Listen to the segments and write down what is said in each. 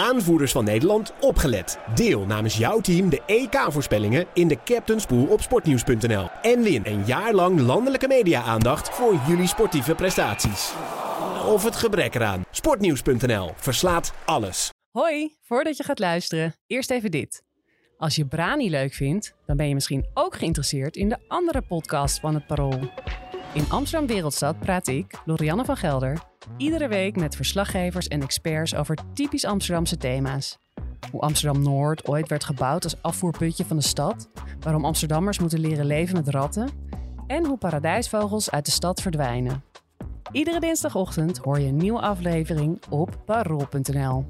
Aanvoerders van Nederland, opgelet. Deel namens jouw team de EK-voorspellingen in de Captain's Pool op sportnieuws.nl. En win een jaar lang landelijke media-aandacht voor jullie sportieve prestaties. Of het gebrek eraan. Sportnieuws.nl verslaat alles. Hoi, voordat je gaat luisteren, eerst even dit. Als je Brani leuk vindt, dan ben je misschien ook geïnteresseerd in de andere podcast van het Parool. In Amsterdam Wereldstad praat ik, Lorianne van Gelder, iedere week met verslaggevers en experts over typisch Amsterdamse thema's. Hoe Amsterdam Noord ooit werd gebouwd als afvoerputje van de stad, waarom Amsterdammers moeten leren leven met ratten en hoe paradijsvogels uit de stad verdwijnen. Iedere dinsdagochtend hoor je een nieuwe aflevering op parool.nl.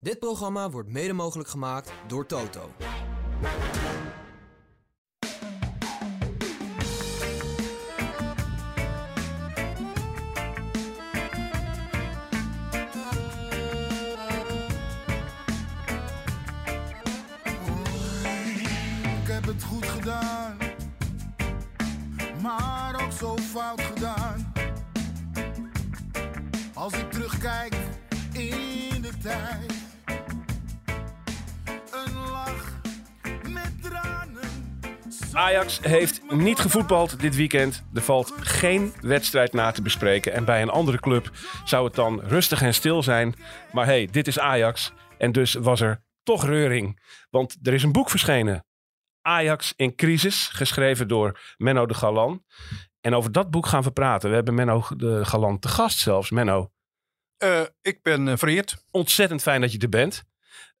Dit programma wordt mede mogelijk gemaakt door Toto. Maar ook zo fout gedaan. Als ik terugkijk in de tijd, een lach met tranen. Ajax heeft niet gevoetbald dit weekend. Er valt geen wedstrijd na te bespreken. En bij een andere club zou het dan rustig en stil zijn. Maar hey, dit is Ajax. En dus was er toch reuring. Want er is een boek verschenen. Ajax in crisis, geschreven door Menno de Galan. En over dat boek gaan we praten. We hebben Menno de Galan te gast zelfs. Menno, Eh, ik ben uh, vereerd. ontzettend fijn dat je er bent.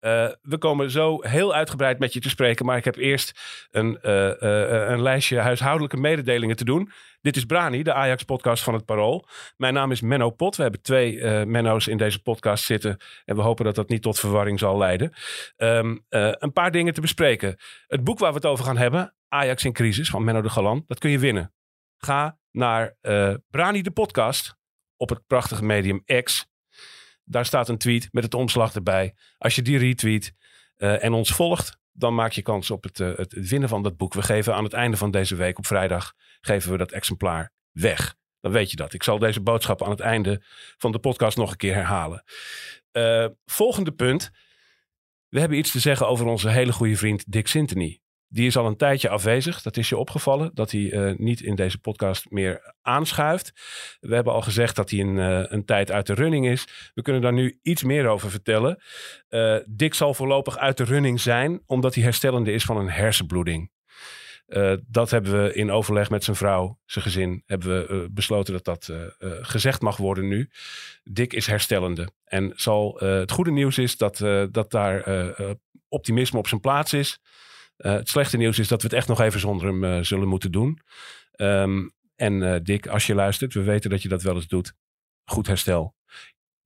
Eh, we komen zo heel uitgebreid met je te spreken. Maar ik heb eerst een, eh, eh, een lijstje huishoudelijke mededelingen te doen. Dit is Brani, de Ajax-podcast van het Parool. Mijn naam is Menno Pot. We hebben twee Menno's in deze podcast zitten. En we hopen dat dat niet tot verwarring zal leiden. Ehm, eh, een paar dingen te bespreken. Het boek waar we het over gaan hebben, Ajax in crisis van Menno de Galan. Dat kun je winnen. Ga naar Brani, de podcast, op het prachtige medium X. Daar staat een tweet met het omslag erbij. Als je die retweet eh, en ons volgt, dan maak je kans op het, eh, het, winnen van dat boek. We geven aan het einde van deze week, op vrijdag, geven we dat exemplaar weg. Dan weet je dat. Ik zal deze boodschap aan het einde van de podcast nog een keer herhalen. Eh, volgende punt. We hebben iets te zeggen over onze hele goede vriend Dick Sintony. Die is al een tijdje afwezig. Dat is je opgevallen. Dat hij eh, niet in deze podcast meer aanschuift. We hebben al gezegd dat hij een, eh, een tijd uit de running is. We kunnen daar nu iets meer over vertellen. Eh, Dick zal voorlopig uit de running zijn. Omdat hij herstellende is van een hersenbloeding. Dat hebben we in overleg met zijn vrouw, zijn gezin, hebben we besloten dat dat gezegd mag worden nu. Dick is herstellende. En zal, het goede nieuws is dat, dat daar optimisme op zijn plaats is. Eh, het slechte nieuws is dat we het echt nog even zonder hem eh, zullen moeten doen. Ehm, en eh, Dick, als je luistert, we weten dat je dat wel eens doet. Goed herstel.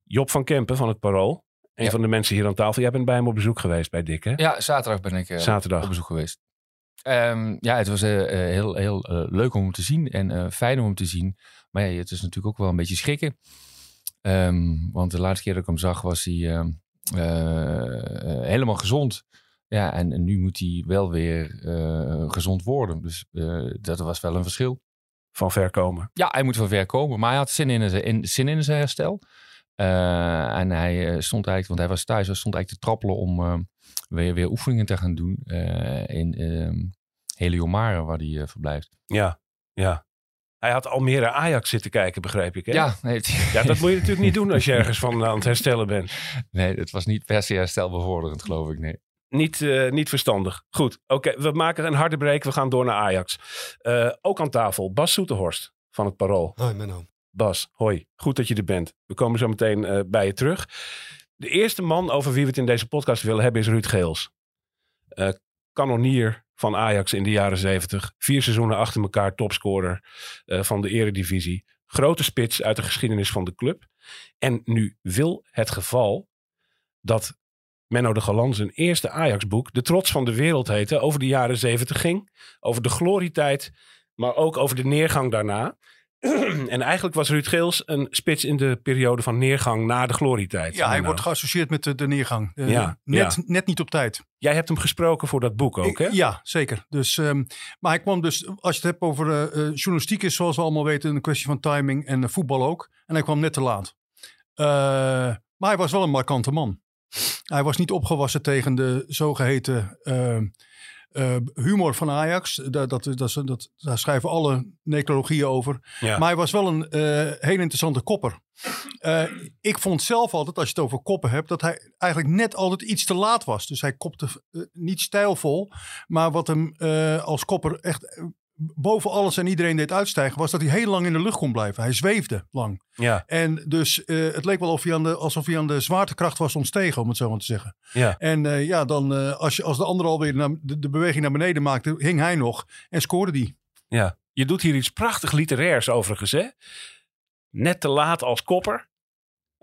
Job van Kempen van het Parool. Een Ja. van de mensen hier aan tafel. Jij bent bij hem op bezoek geweest bij Dick, hè? Ja, zaterdag ben ik Zaterdag. op bezoek geweest. Ehm, ja, het was heel, heel leuk om hem te zien en fijn om hem te zien. Maar ja, het is natuurlijk ook wel een beetje schrikken. Ehm, want de laatste keer dat ik hem zag was hij helemaal gezond. Ja, en, en nu moet hij wel weer eh, gezond worden. Dus eh, dat was wel een verschil. Van ver komen. Ja, hij moet van ver komen. Maar hij had zin in zijn, in, zin in zijn herstel. Eh, en hij stond eigenlijk, want hij was thuis, hij stond eigenlijk te trappelen om weer, weer oefeningen te gaan doen in ehm Heliomare, waar hij verblijft. Ja, ja. Hij had Almere Ajax zitten kijken, begreep ik. Hè? Ja, nee, Ja, dat moet je natuurlijk niet doen als je ergens van aan het herstellen bent. nee, het was niet per se herstelbevorderend, geloof ik. Nee. Niet, eh, niet verstandig. Goed, oké. we maken een harde break. We gaan door naar Ajax. Eh, ook aan tafel, Bas Soeterhorst van het Parool. Hoi Menno. Bas, hoi. Goed dat je er bent. We komen zo meteen eh, bij je terug. De eerste man over wie we het in deze podcast willen hebben is Ruud Geels. Kanonier van Ajax in de jaren zeventig. Vier seizoenen achter elkaar topscorer van de eredivisie. Grote spits uit de geschiedenis van de club. En nu wil het geval dat Menno de Galan zijn eerste Ajax-boek, De Trots van de Wereld heette, over de jaren zeventig ging. Over de glorietijd, maar ook over de neergang daarna. en eigenlijk was Ruud Geels een spits in de periode van neergang na de glorietijd. Ja, hij wordt geassocieerd met de, de neergang. Eh, Ja, net, ja. net niet op tijd. Jij hebt hem gesproken voor dat boek ook, hè? Ja, zeker. Dus, ehm, maar hij kwam dus, als je het hebt over eh, eh, journalistiek is zoals we allemaal weten een kwestie van timing en voetbal ook. En hij kwam net te laat. Maar hij was wel een markante man. Hij was niet opgewassen tegen de zogeheten eh, eh, humor van Ajax. Dat, dat, dat, dat, daar schrijven alle necrologieën over. Ja. Maar hij was wel een eh, heel interessante kopper. Eh, ik vond zelf altijd, als je het over koppen hebt, dat hij eigenlijk net altijd iets te laat was. Dus hij kopte eh, niet stijlvol. Maar wat hem als kopper echt boven alles en iedereen deed uitstijgen, was dat hij heel lang in de lucht kon blijven. Hij zweefde lang. Ja, En dus eh, het leek wel of hij aan de, alsof hij aan de zwaartekracht was ontstegen, om het zo maar te zeggen. ja. En eh, ja, dan eh, als, je, als de ander alweer naar, de, de beweging naar beneden maakte, hing hij nog en scoorde die. ja. Je doet hier iets prachtig literairs overigens, hè? Net te laat als kopper.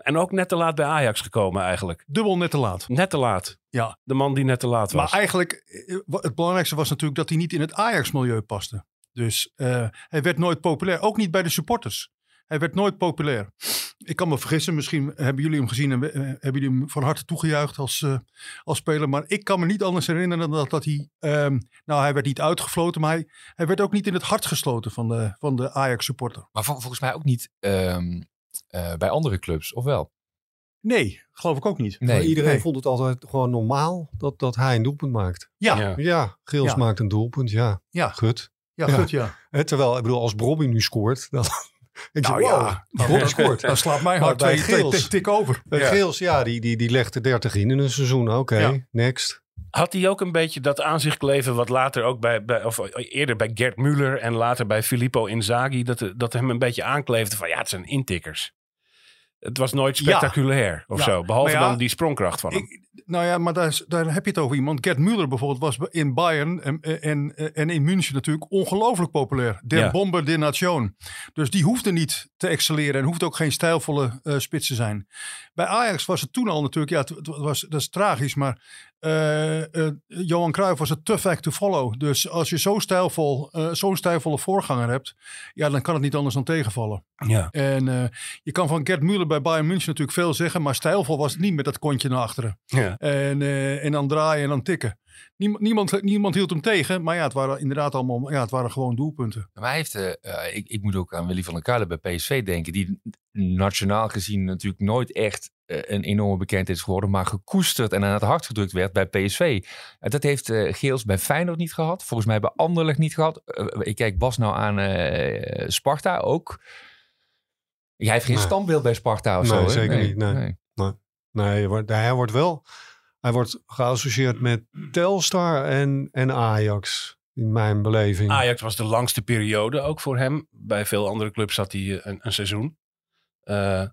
En ook net te laat bij Ajax gekomen eigenlijk. Dubbel net te laat. Net te laat. Ja. De man die net te laat was. Maar eigenlijk, eh, het belangrijkste was natuurlijk dat hij niet in het Ajax-milieu paste. Dus eh, hij werd nooit populair. Ook niet bij de supporters. Hij werd nooit populair. Ik kan me vergissen, misschien hebben jullie hem gezien en eh, hebben jullie hem van harte toegejuicht als, eh, als speler. Maar ik kan me niet anders herinneren dan dat, dat hij, ehm, nou hij werd niet uitgefloten, maar hij, hij werd ook niet in het hart gesloten van de, van de Ajax-supporter. Maar vol- volgens mij ook niet ehm, eh, bij andere clubs, of wel? Nee, geloof ik ook niet. Nee. Maar iedereen nee. vond het altijd gewoon normaal dat, dat hij een doelpunt maakt. Ja, Ja. Geels Ja. maakt een doelpunt, ja. ja, Gut. ja, Ja. goed ja. Terwijl, ik bedoel, als Bobby nu scoort, dan... ik Nou zeg, wow, ja, Bobby scoort. Dan slaat mijn hart bij twee, Geels- tik over. Bij Geels, ja, die, die, die legt er 30 in in een seizoen. Oké, Ja. next. Had hij ook een beetje dat aanzicht kleven wat later ook bij, bij of eerder bij Gert Muller en later bij Filippo Inzaghi, dat, dat hem een beetje aankleefde van ja, het zijn intikkers. Het was nooit Ja. spectaculair of Ja. zo, behalve ja, dan die sprongkracht van hem. Ik, nou ja, maar daar, daar heb je het over iemand. Gerd Müller bijvoorbeeld was in Bayern en, en, en in München natuurlijk ongelooflijk populair. Der Ja. bomber de nation. Dus die hoefde niet te excelleren en hoefde ook geen stijlvolle eh, spits te zijn. Bij Ajax was het toen al natuurlijk, ja, het, het was, dat is tragisch, maar eh, eh, Johan Cruijff was het tough act to follow. Dus als je zo stijlvol, eh, zo'n stijlvolle voorganger hebt, ja, dan kan het niet anders dan tegenvallen. ja. En eh, je kan van Gerd Müller bij Bayern München natuurlijk veel zeggen, maar stijlvol was het niet met dat kontje naar achteren. Ja. En, eh, en dan draaien en dan tikken. Niemand, niemand, niemand hield hem tegen, maar ja, het waren inderdaad allemaal, ja, het waren gewoon doelpunten. Maar hij heeft, ik, ik moet ook aan Willy van der Kuilen bij PSV denken. Die nationaal gezien natuurlijk nooit echt een enorme bekendheid is geworden. Maar gekoesterd en aan het hart gedrukt werd bij PSV. Eh, dat heeft eh, Geels bij Feyenoord niet gehad. Volgens mij bij Anderlecht niet gehad. Eh, ik kijk Bas nou aan eh, Sparta ook. Hij heeft geen Nee. standbeeld bij Sparta of Nee, zo. hè? zeker niet, nee. Nee, hij wordt- hij wordt wel... Hij wordt geassocieerd met Telstar en, en Ajax. In mijn beleving. Ajax was de langste periode ook voor hem. Bij veel andere clubs zat hij eh, een, een seizoen. Eh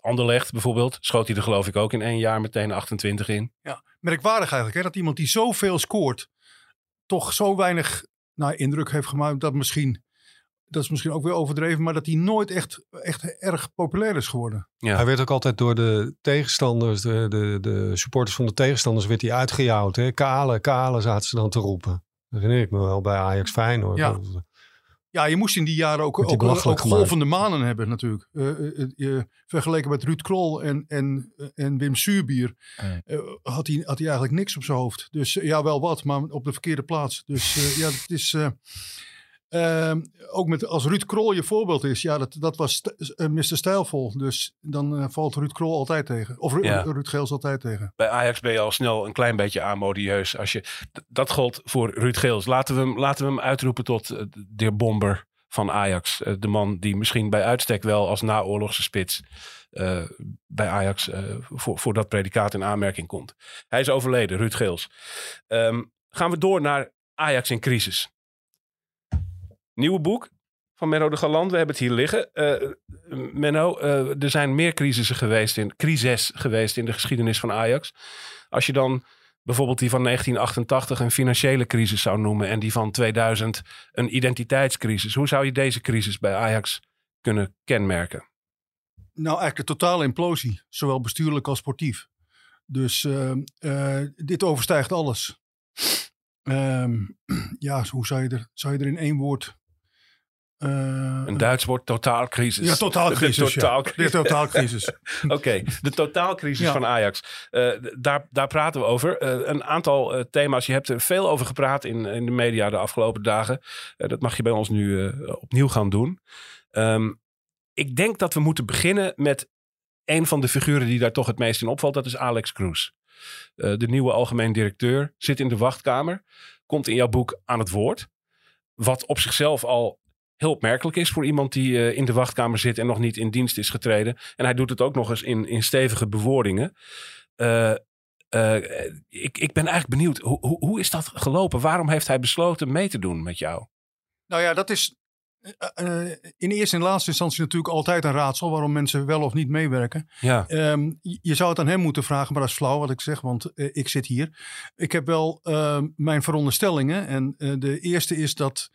Anderlecht bijvoorbeeld, schoot hij er geloof ik ook in één jaar meteen 28 in. Merkwaardig eigenlijk, hè, dat iemand die zoveel scoort, toch zo weinig nou, indruk heeft gemaakt. Dat misschien, dat is misschien ook weer overdreven, maar dat hij nooit echt, echt erg populair is geworden. Ja. Hij werd ook altijd door de tegenstanders, de, de, de supporters van de tegenstanders, werd hij uitgejouwd. Hè? Kale, kale zaten ze dan te roepen. Dat herinner ik me wel bij Ajax Feyenoord. Ja. Ja, je moest in die jaren ook, hij ook, ook, belachelijk gemaakt. golvende manen hebben natuurlijk. Eh, eh, eh, eh, vergeleken met Ruud Krol en, en, en Wim Suurbier eh, had, hij, had hij eigenlijk niks op zijn hoofd. Dus eh, ja, wel wat, maar op de verkeerde plaats. Dus eh, ja, het is... eh, ehm, ook met, als Ruud Krol je voorbeeld is, ja, dat, dat was st- eh, Mr. Stijlvol. Dus dan eh, valt Ruud Krol altijd tegen. Of Ru- Ja. Ruud Geels altijd tegen. Bij Ajax ben je al snel een klein beetje amodieus. Als je, dat gold voor Ruud Geels. Laten we hem, laten we hem uitroepen tot eh, de bomber van Ajax. Eh, de man die misschien bij uitstek wel als naoorlogse spits eh, bij Ajax eh, voor, voor dat predicaat in aanmerking komt. Hij is overleden, Ruud Geels. Ehm, gaan we door naar Ajax in crisis. Nieuwe boek van Menno de Galant. We hebben het hier liggen. Eh, Menno, eh, er zijn meer crisissen geweest in, crises geweest in de geschiedenis van Ajax. Als je dan bijvoorbeeld die van 1988 een financiële crisis zou noemen en die van 2000 een identiteitscrisis. Hoe zou je deze crisis bij Ajax kunnen kenmerken? Nou, eigenlijk een totale implosie. Zowel bestuurlijk als sportief. Dus eh, dit overstijgt alles. Ehm, ja, hoe zou je, er, zou je er in één woord... eh, Een Duits woord totaalcrisis. ja, totaalcrisis. De ja. totaalcrisis. De totaalcrisis. Oké, de totaalcrisis Ja. van Ajax. Eh, daar, daar praten we over. Eh, een aantal thema's. Je hebt er veel over gepraat in, in de media de afgelopen dagen. Dat mag je bij ons nu opnieuw gaan doen. Ehm, ik denk dat we moeten beginnen met een van de figuren die daar toch het meest in opvalt. Dat is Alex Cruz. de nieuwe algemeen directeur, zit in de wachtkamer. Komt in jouw boek aan het woord. Wat op zichzelf al heel opmerkelijk is voor iemand die eh, in de wachtkamer zit en nog niet in dienst is getreden. En hij doet het ook nog eens in, in stevige bewoordingen. Eh, eh, ik, ik ben eigenlijk benieuwd, hoe, hoe, hoe is dat gelopen? Waarom heeft hij besloten mee te doen met jou? Nou ja, dat is in eerste en laatste instantie natuurlijk altijd een raadsel waarom mensen wel of niet meewerken. Ja, Ehm, je zou het aan hem moeten vragen, maar dat is flauw wat ik zeg, want ik zit hier. Ik heb wel ehm, mijn veronderstellingen. En de eerste is dat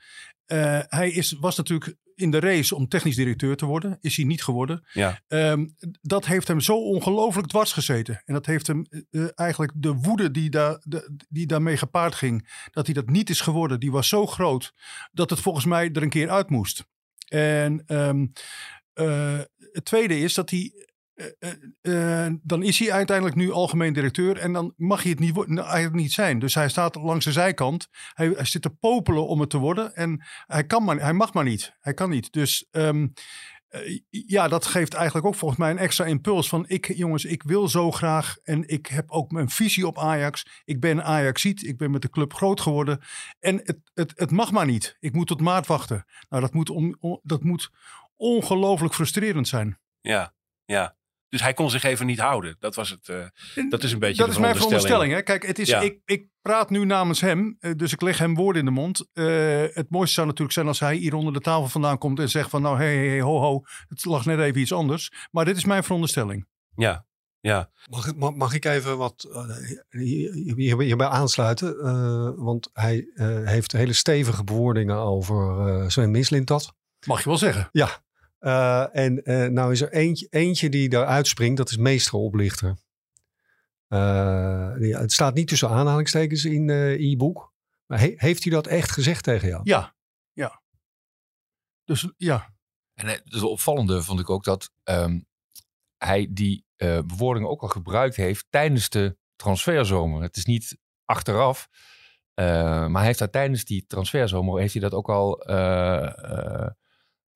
eh, hij is, was natuurlijk in de race om technisch directeur te worden. Is hij niet geworden. ja, Ehm, dat heeft hem zo ongelooflijk dwars gezeten. En dat heeft hem eh, eigenlijk de woede die, daar de, die daarmee gepaard ging, dat hij dat niet is geworden, die was zo groot dat het volgens mij er een keer uit moest. En ehm, eh, het tweede is dat hij. Eh, eh, eh, dan is hij uiteindelijk nu algemeen directeur en dan mag hij het niet, nou, eigenlijk niet zijn. Dus hij staat langs de zijkant. Hij, zit te popelen om het te worden en hij, kan maar, hij mag maar niet. Hij kan niet. Dus ehm, eh, ja, dat geeft eigenlijk ook volgens mij een extra impuls van ik, jongens, ik wil zo graag en ik heb ook mijn visie op Ajax. Ik ben Ajaxiet, ik ben met de club groot geworden en het, het, het mag maar niet. Ik moet tot maart wachten. Nou, dat moet, dat moet ongelooflijk frustrerend zijn. ja, ja. Dus hij kon zich even niet houden. Dat was het. eh, dat is een beetje Dat de is mijn veronderstelling. Hè? Kijk, het is, Ja. ik, ik praat nu namens hem, eh, dus ik leg hem woorden in de mond. Eh, het mooiste zou natuurlijk zijn als hij hier onder de tafel vandaan komt en zegt van nou, hé, hey, hey, ho, ho, het lag net even iets anders. Maar dit is mijn veronderstelling. Ja, ja, Mag, ik- mag, mag ik even wat eh, hier- hier- hierbij aansluiten? Eh, want hij eh, heeft hele stevige bewoordingen over eh Sven Mislintat. Mag je wel zeggen. Ja. Eh, en eh, nou is er eentje, eentje die daar uitspringt, dat is meesteroplichter. Eh, die- het staat niet tussen aanhalingstekens in, eh, boek. Maar he- heeft hij dat echt gezegd tegen jou? Ja, ja. Dus ja, En het het opvallende vond ik ook dat ehm, hij die eh bewoordingen ook al gebruikt heeft tijdens de transferzomer. Het is niet achteraf, eh, maar hij heeft daar tijdens die transferzomer heeft hij dat ook al eh, eh,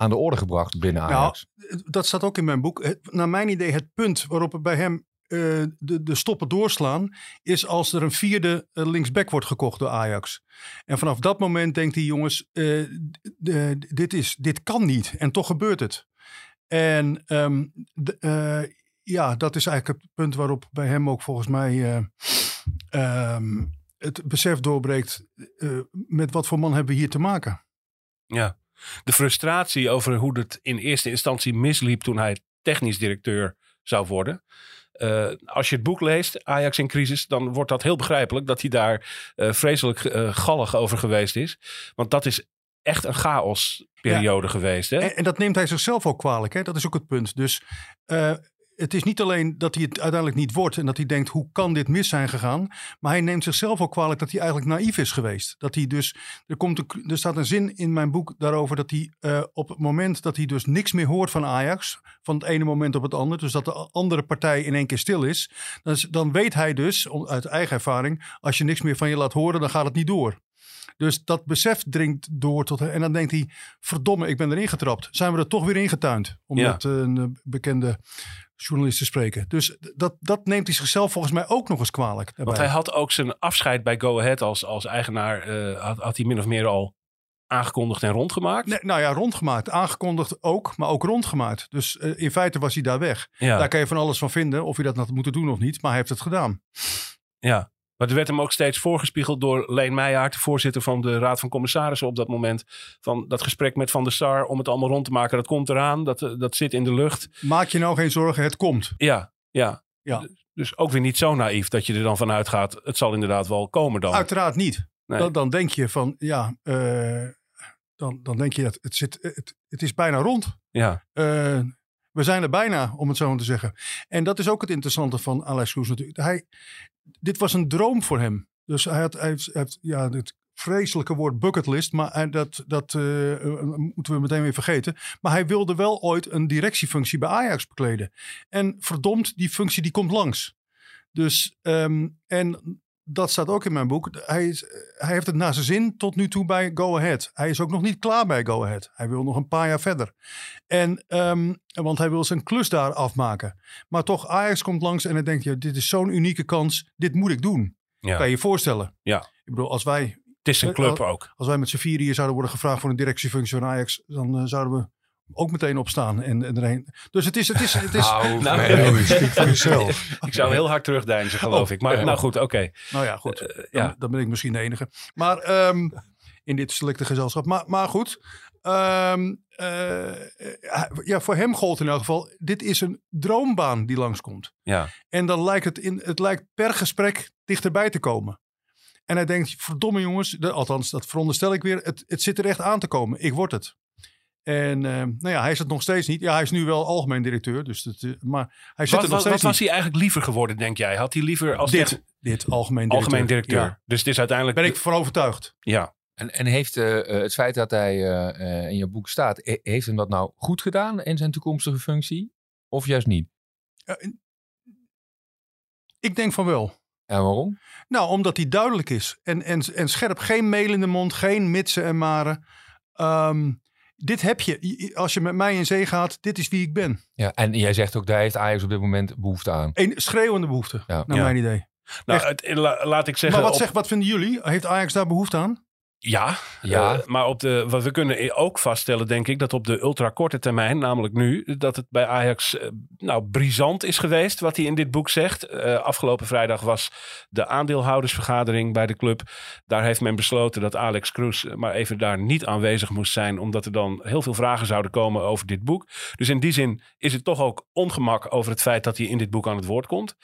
aan de orde gebracht binnen Nou, Ajax. dat staat ook in mijn boek. Het- naar mijn idee, het punt waarop er bij hem eh, de, de stoppen doorslaan, is als er een vierde eh, linksback wordt gekocht door Ajax. En vanaf dat moment denkt hij, jongens, eh, dit, is, dit kan niet. En toch gebeurt het. En ehm, eh, ja, dat is eigenlijk het punt waarop bij hem ook volgens mij eh, ehm, het besef doorbreekt. eh, met wat voor man hebben we hier te maken? ja. De frustratie over hoe het in eerste instantie misliep toen hij technisch directeur zou worden. Eh, als je het boek leest, Ajax in crisis, dan wordt dat heel begrijpelijk dat hij daar eh, vreselijk eh, gallig over geweest is. Want dat is echt een chaosperiode geweest. Hè? En, en dat neemt hij zichzelf ook kwalijk. Hè? Dat is ook het punt. Dus het is niet alleen dat hij het uiteindelijk niet wordt en dat hij denkt hoe kan dit mis zijn gegaan. Maar hij neemt zichzelf ook kwalijk dat hij eigenlijk naïef is geweest. Dat hij dus, er, komt een, er staat een zin in mijn boek daarover dat hij eh, op het moment dat hij dus niks meer hoort van Ajax, van het ene moment op het andere, dus dat de andere partij in één keer stil is, dan, dan weet hij dus, uit eigen ervaring, als je niks meer van je laat horen, dan gaat het niet door. Dus dat besef dringt door tot. En dan denkt hij: verdomme, ik ben erin getrapt. Zijn we er toch weer ingetuind? Om Ja. met een eh, bekende journalist te spreken. Dus dat, dat neemt hij zichzelf volgens mij ook nog eens kwalijk. daarbij. Want hij had ook zijn afscheid bij Go Ahead als, als eigenaar, eh, had, had hij min of meer al aangekondigd en rondgemaakt. Nee, nou ja, rondgemaakt. Aangekondigd ook, maar ook rondgemaakt. Dus eh, in feite was hij daar weg. Ja, Daar kan je van alles van vinden, of je dat had moeten doen of niet. Maar hij heeft het gedaan. ja. Maar er werd hem ook steeds voorgespiegeld door Leen Meijaard, de voorzitter van de Raad van Commissarissen op dat moment. Van dat gesprek met Van der Sar om het allemaal rond te maken. Dat komt eraan, dat, eh, dat zit in de lucht. Maak je nou geen zorgen, het komt. Ja, ja. Ja. Dus ook weer niet zo naïef dat je er dan vanuit gaat. Het zal inderdaad wel komen dan. Uiteraard niet. Nee. Dan, dan denk je van, ja, eh, dan, dan denk je dat het, zit, het, het is bijna rond. Ja, Eh, we zijn er bijna, om het zo maar te zeggen. En dat is ook het interessante van Alex Kroes natuurlijk. Hij, dit was een droom voor hem. Dus hij had, hij heeft, ja, het vreselijke woord bucketlist, maar dat, dat eh, moeten we meteen weer vergeten. Maar hij wilde wel ooit een directiefunctie bij Ajax bekleden. En verdomd, die functie die komt langs. Dus, ehm, en dat staat ook in mijn boek. Hij, is, hij heeft het naar zijn zin tot nu toe bij Go Ahead. Hij is ook nog niet klaar bij Go Ahead. Hij wil nog een paar jaar verder. En, ehm, want hij wil zijn klus daar afmaken. Maar toch, Ajax komt langs en dan denk je, dit is zo'n unieke kans. Dit moet ik doen. Ja. Kan je je voorstellen? Ja. Ik bedoel, als wij, Het is een club ook. als wij met z'n vier hier zouden worden gevraagd voor een directiefunctie van Ajax, dan eh, zouden we ook meteen opstaan en, en erheen. Dus het is, het is, het is Nou, Nou, nee. Nee, spreek voor jezelf. Ik zou heel hard terugdeinzen, geloof Oh, ik. Maar ja. nou goed, oké. nou ja, goed. Eh, Dan, ja. dan ben ik misschien de enige. Maar ehm, in dit selecte gezelschap. Maar, maar goed. ehm, eh, ja, voor hem gold in elk geval. Dit is een droombaan die langskomt. Ja. En dan lijkt het, in, het lijkt per gesprek dichterbij te komen. En hij denkt, verdomme jongens, de- althans dat veronderstel ik weer, het, het zit er echt aan te komen. Ik word het. En eh, nou ja, hij is het nog steeds niet. Ja, hij is nu wel algemeen directeur, dus dat, eh, maar hij zit Wat, er nog wat, steeds wat was hij eigenlijk liever geworden, denk jij? Had hij liever als Dit, dit, algemeen directeur. algemeen directeur? Ja, Dus het is uiteindelijk... ben ik voor overtuigd. Ja. En, en heeft eh, het feit dat hij eh, eh, in je boek staat, he- heeft hem dat nou goed gedaan in zijn toekomstige functie? Of juist niet? Ik denk van wel. En waarom? Nou, omdat hij duidelijk is. En, en, en scherp. Geen mail in de mond, geen mitsen en maren. Ehm, dit heb je. Als je met mij in zee gaat, dit is wie ik ben. Ja, en jij zegt ook, daar heeft Ajax op dit moment behoefte aan. Een schreeuwende behoefte, Ja. naar Ja. mijn idee. Nou, Echt. het, la- laat ik zeggen... maar wat, op- zeg, wat vinden jullie? Heeft Ajax daar behoefte aan? Ja, Ja. eh, maar op de, wat we kunnen ook vaststellen, denk ik, dat op de ultrakorte termijn, namelijk nu, dat het bij Ajax eh, nou brisant is geweest, wat hij in dit boek zegt. Eh, afgelopen vrijdag was de aandeelhoudersvergadering bij de club. Daar heeft men besloten dat Alex Kroes maar even daar niet aanwezig moest zijn, omdat er dan heel veel vragen zouden komen over dit boek. Dus in die zin is het toch ook ongemak over het feit dat hij in dit boek aan het woord komt.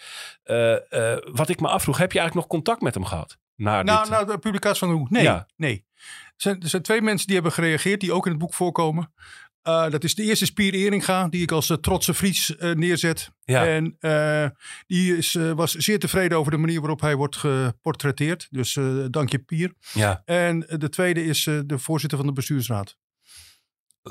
Wat ik me afvroeg, heb je eigenlijk nog contact met hem gehad? Na Nou, dit, nou, de publicatie van hoe? Nee, Ja. nee. Er zijn, er zijn twee mensen die hebben gereageerd, die ook in het boek voorkomen. Eh, dat is de eerste Spier Eringa, die ik als eh, trotse Fries eh, neerzet. Ja. En die is, was zeer tevreden over de manier waarop hij wordt geportretteerd. Dus dank je Pier. ja. En de tweede is de voorzitter van de bestuursraad.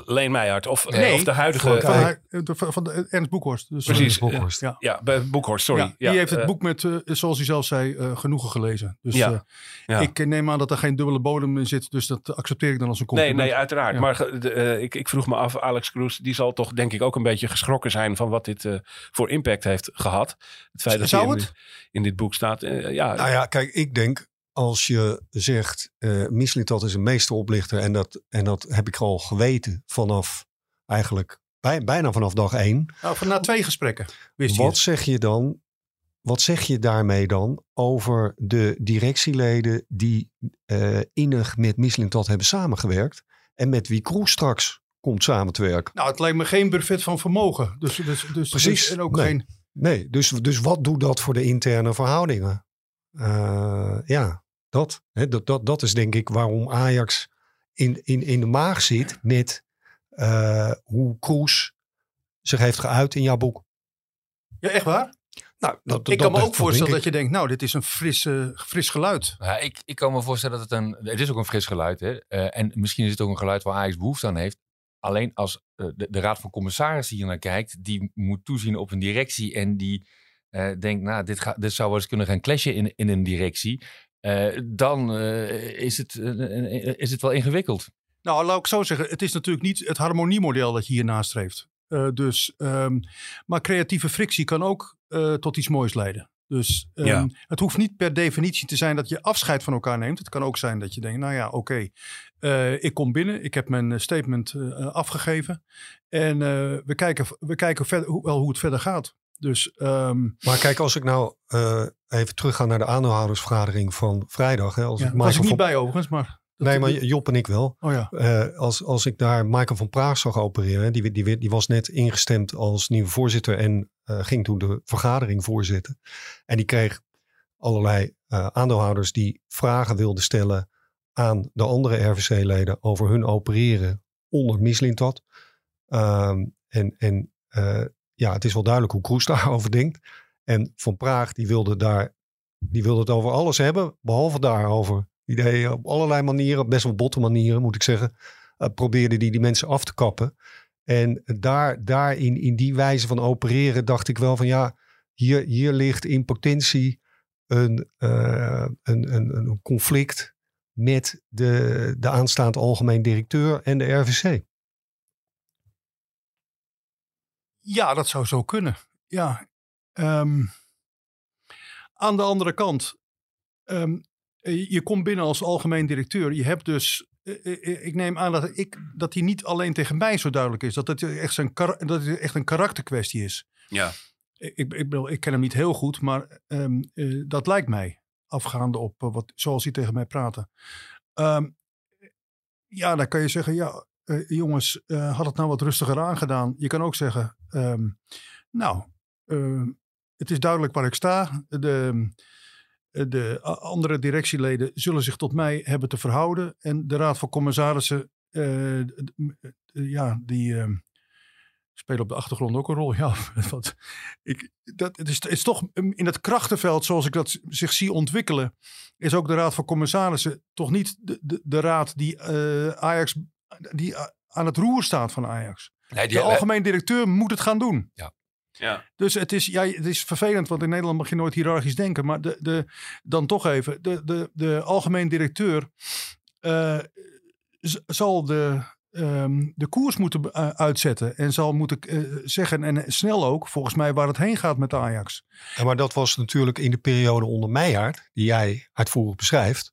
Leen Meijert of, Nee. of de huidige... Van- Van, eh, de- van, van de, Ernst Boekhorst. Dus, Precies. eh, Boekhorst. Ja. Ja, bij Boekhorst, sorry. Ja, Ja, die heeft het eh, boek met, eh, zoals hij zelf zei, eh, genoegen gelezen. Dus Ja, eh, ja. ik neem aan dat er geen dubbele bodem in zit. Dus dat accepteer ik dan als een Nee, compliment. nee, uiteraard. Ja. Maar de, eh, ik, ik vroeg me af, Alex Kroes, die zal toch denk ik ook een beetje geschrokken zijn van wat dit eh, voor impact heeft gehad. Het feit dat Zou hij in, het? in dit boek staat. eh, ja, Nou ja, kijk, ik denk als je zegt, eh Mislintat is een meesteroplichter en dat, en dat heb ik al geweten vanaf eigenlijk bij, bijna vanaf dag één. Nou, na twee gesprekken wist Wat zeg je dan? Wat zeg je daarmee dan over de directieleden die eh, innig met Mislintat hebben samengewerkt en met wie Kroes straks komt samen te werken? Nou, het lijkt me geen buffet van vermogen. Dus, dus, dus, Precies. dus- en ook Nee. geen... Nee, dus, dus wat doet dat voor de interne verhoudingen? Eh, ja, dat, hè, dat, dat. Dat is denk ik waarom Ajax in, in, in de maag zit met eh, hoe Kroes zich heeft geuit in jouw boek. Ja, echt waar? Nou, dat, ik kan me dat- ook voorstellen dat je denkt, nou, dit is een fris, fris geluid. Ja, ik, ik kan me voorstellen dat het een... Het is ook een fris geluid. Hè? Eh, en misschien is het ook een geluid waar Ajax behoefte aan heeft. Alleen als eh, de, de raad van commissarissen hier naar kijkt... die moet toezien op een directie... en die eh, denkt, nou, dit, ga, dit zou wel eens kunnen gaan clashen in, in een directie... eh, dan eh, is, het, eh, is het wel ingewikkeld. Nou, laat ik zo zeggen, het is natuurlijk niet het harmoniemodel dat je hier nastreeft. Eh, dus, ehm, maar creatieve frictie kan ook eh, tot iets moois leiden. Dus ehm, Ja. het hoeft niet per definitie te zijn dat je afscheid van elkaar neemt. Het kan ook zijn dat je denkt, nou ja, oké, eh, ik kom binnen, ik heb mijn statement eh, afgegeven. En eh, we kijken, we kijken verder, hoe, wel hoe het verder gaat. Dus ehm, Maar kijk, als ik nou eh, even terugga naar de aandeelhoudersvergadering van vrijdag. Hè, als ja, ik was ik niet van, bij overigens, maar... Nee, maar Job en ik wel. Oh ja. Eh, als, als ik daar Michael van Praag zag opereren, die, die, die was net ingestemd als nieuwe voorzitter en eh, ging toen de vergadering voorzitten. En die kreeg allerlei aandeelhouders die vragen wilden stellen aan de andere RVC-leden over hun opereren onder Mislintat. Ehm, en en ja, het is wel duidelijk hoe Kroes daarover denkt. En Van Praag die wilde, daar, die wilde het over alles hebben, behalve daarover. Deed op allerlei manieren, op best wel botte manieren moet ik zeggen, eh, probeerde die die mensen af te kappen. En daar, daar in, in die wijze van opereren dacht ik wel van ja, hier, hier ligt in potentie een, eh, een, een, een conflict met de, de aanstaande algemeen directeur en de RVC. Ja, dat zou zo kunnen. Ja. Ehm, aan de andere kant, ehm, je je komt binnen als algemeen directeur. Je hebt dus, eh, eh, ik neem aan dat, ik, dat hij niet alleen tegen mij zo duidelijk is. Dat het echt, zijn, dat het echt een karakterkwestie is. Ja. Ik, ik, bedoel, ik ken hem niet heel goed, maar ehm, eh, dat lijkt mij. Afgaande op eh, wat, zoals hij tegen mij praatte. Ja, dan kan je zeggen, ja, eh, jongens, eh, had het nou wat rustiger aangedaan. Je kan ook zeggen, ehm, nou, ehm, het is duidelijk waar ik sta. De, de a- andere directieleden zullen zich tot mij hebben te verhouden. En de Raad van Commissarissen, eh, eh, ja, die ehm, spelen op de achtergrond ook een rol. Ja, ik, dat, het, is, het is toch in het krachtenveld zoals ik dat zich zie ontwikkelen, is ook de Raad van Commissarissen toch niet de, de, de raad die eh, Ajax, die a- aan het roer staat van Ajax. Nee, De algemeen directeur moet het gaan doen. Ja. Dus het is, ja, het is vervelend, want in Nederland mag je nooit hiërarchisch denken. Maar de, de, dan toch even, de, de, de algemeen directeur eh, zal de, ehm, de koers moeten eh, uitzetten. En zal moeten eh, zeggen, en snel ook, volgens mij, waar het heen gaat met Ajax. Ja, maar dat was natuurlijk in de periode onder Meijaard, die jij uitvoerig beschrijft,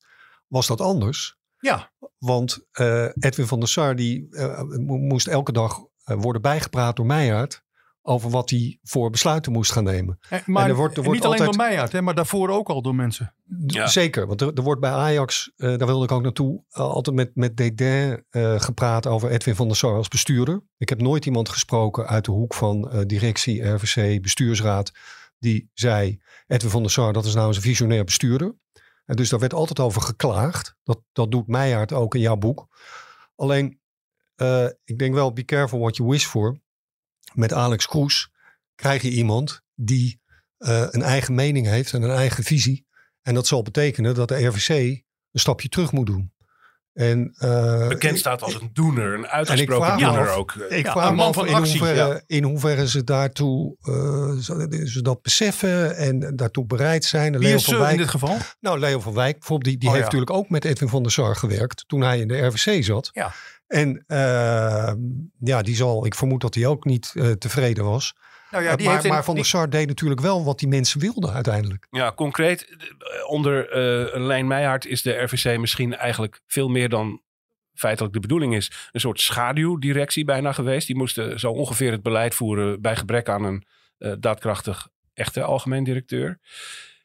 was dat anders. Ja, Want eh, Edwin van der Sar die, eh, mo- moest elke dag eh, worden bijgepraat door Meijaard over wat hij voor besluiten moest gaan nemen. eh, maar En er wordt- er en wordt niet alleen altijd- door mij uit, hè, maar daarvoor ook al door mensen. Ja. Zeker, want er, er wordt bij Ajax, eh, daar wilde ik ook naartoe, altijd met, met Dédain eh, gepraat over Edwin van der Sar als bestuurder. Ik heb nooit iemand gesproken uit de hoek van eh, directie, RVC, bestuursraad, die zei, Edwin van der Sar, dat is nou eens een visionair bestuurder. En dus daar werd altijd over geklaagd. Dat, dat doet Meijaard ook in jouw boek. Alleen, eh, ik denk wel, be careful what you wish for. Met Alex Kroes krijg je iemand die eh, een eigen mening heeft en een eigen visie. En dat zal betekenen dat de RVC een stapje terug moet doen. En, eh, Bekend staat als een doener, een uitgesproken doener af- ook. eh. ik Ja, vraag een me man af van in, actie, hoeverre, ja. in hoeverre ze daartoe eh, ze, dat beseffen en daartoe bereid zijn. Wie Leo is van in Wijk, dit geval? nou, Leo van Wijk bijvoorbeeld, die, die Oh, heeft ja. natuurlijk ook met Edwin van der Sar gewerkt toen hij in de RVC zat. Ja. En eh, ja, die zal, ik vermoed dat hij ook niet eh, tevreden was. Nou ja, Eh, die maar heeft in- maar Van der Sar deed natuurlijk wel wat die mensen wilden uiteindelijk. Ja, concreet, eh, onder eh Lijn Meijhaard is de RVC misschien eigenlijk veel meer dan feitelijk de bedoeling is. Een soort schaduwdirectie bijna geweest. Die moesten zo ongeveer het beleid voeren bij gebrek aan een eh, daadkrachtig echte algemeen directeur.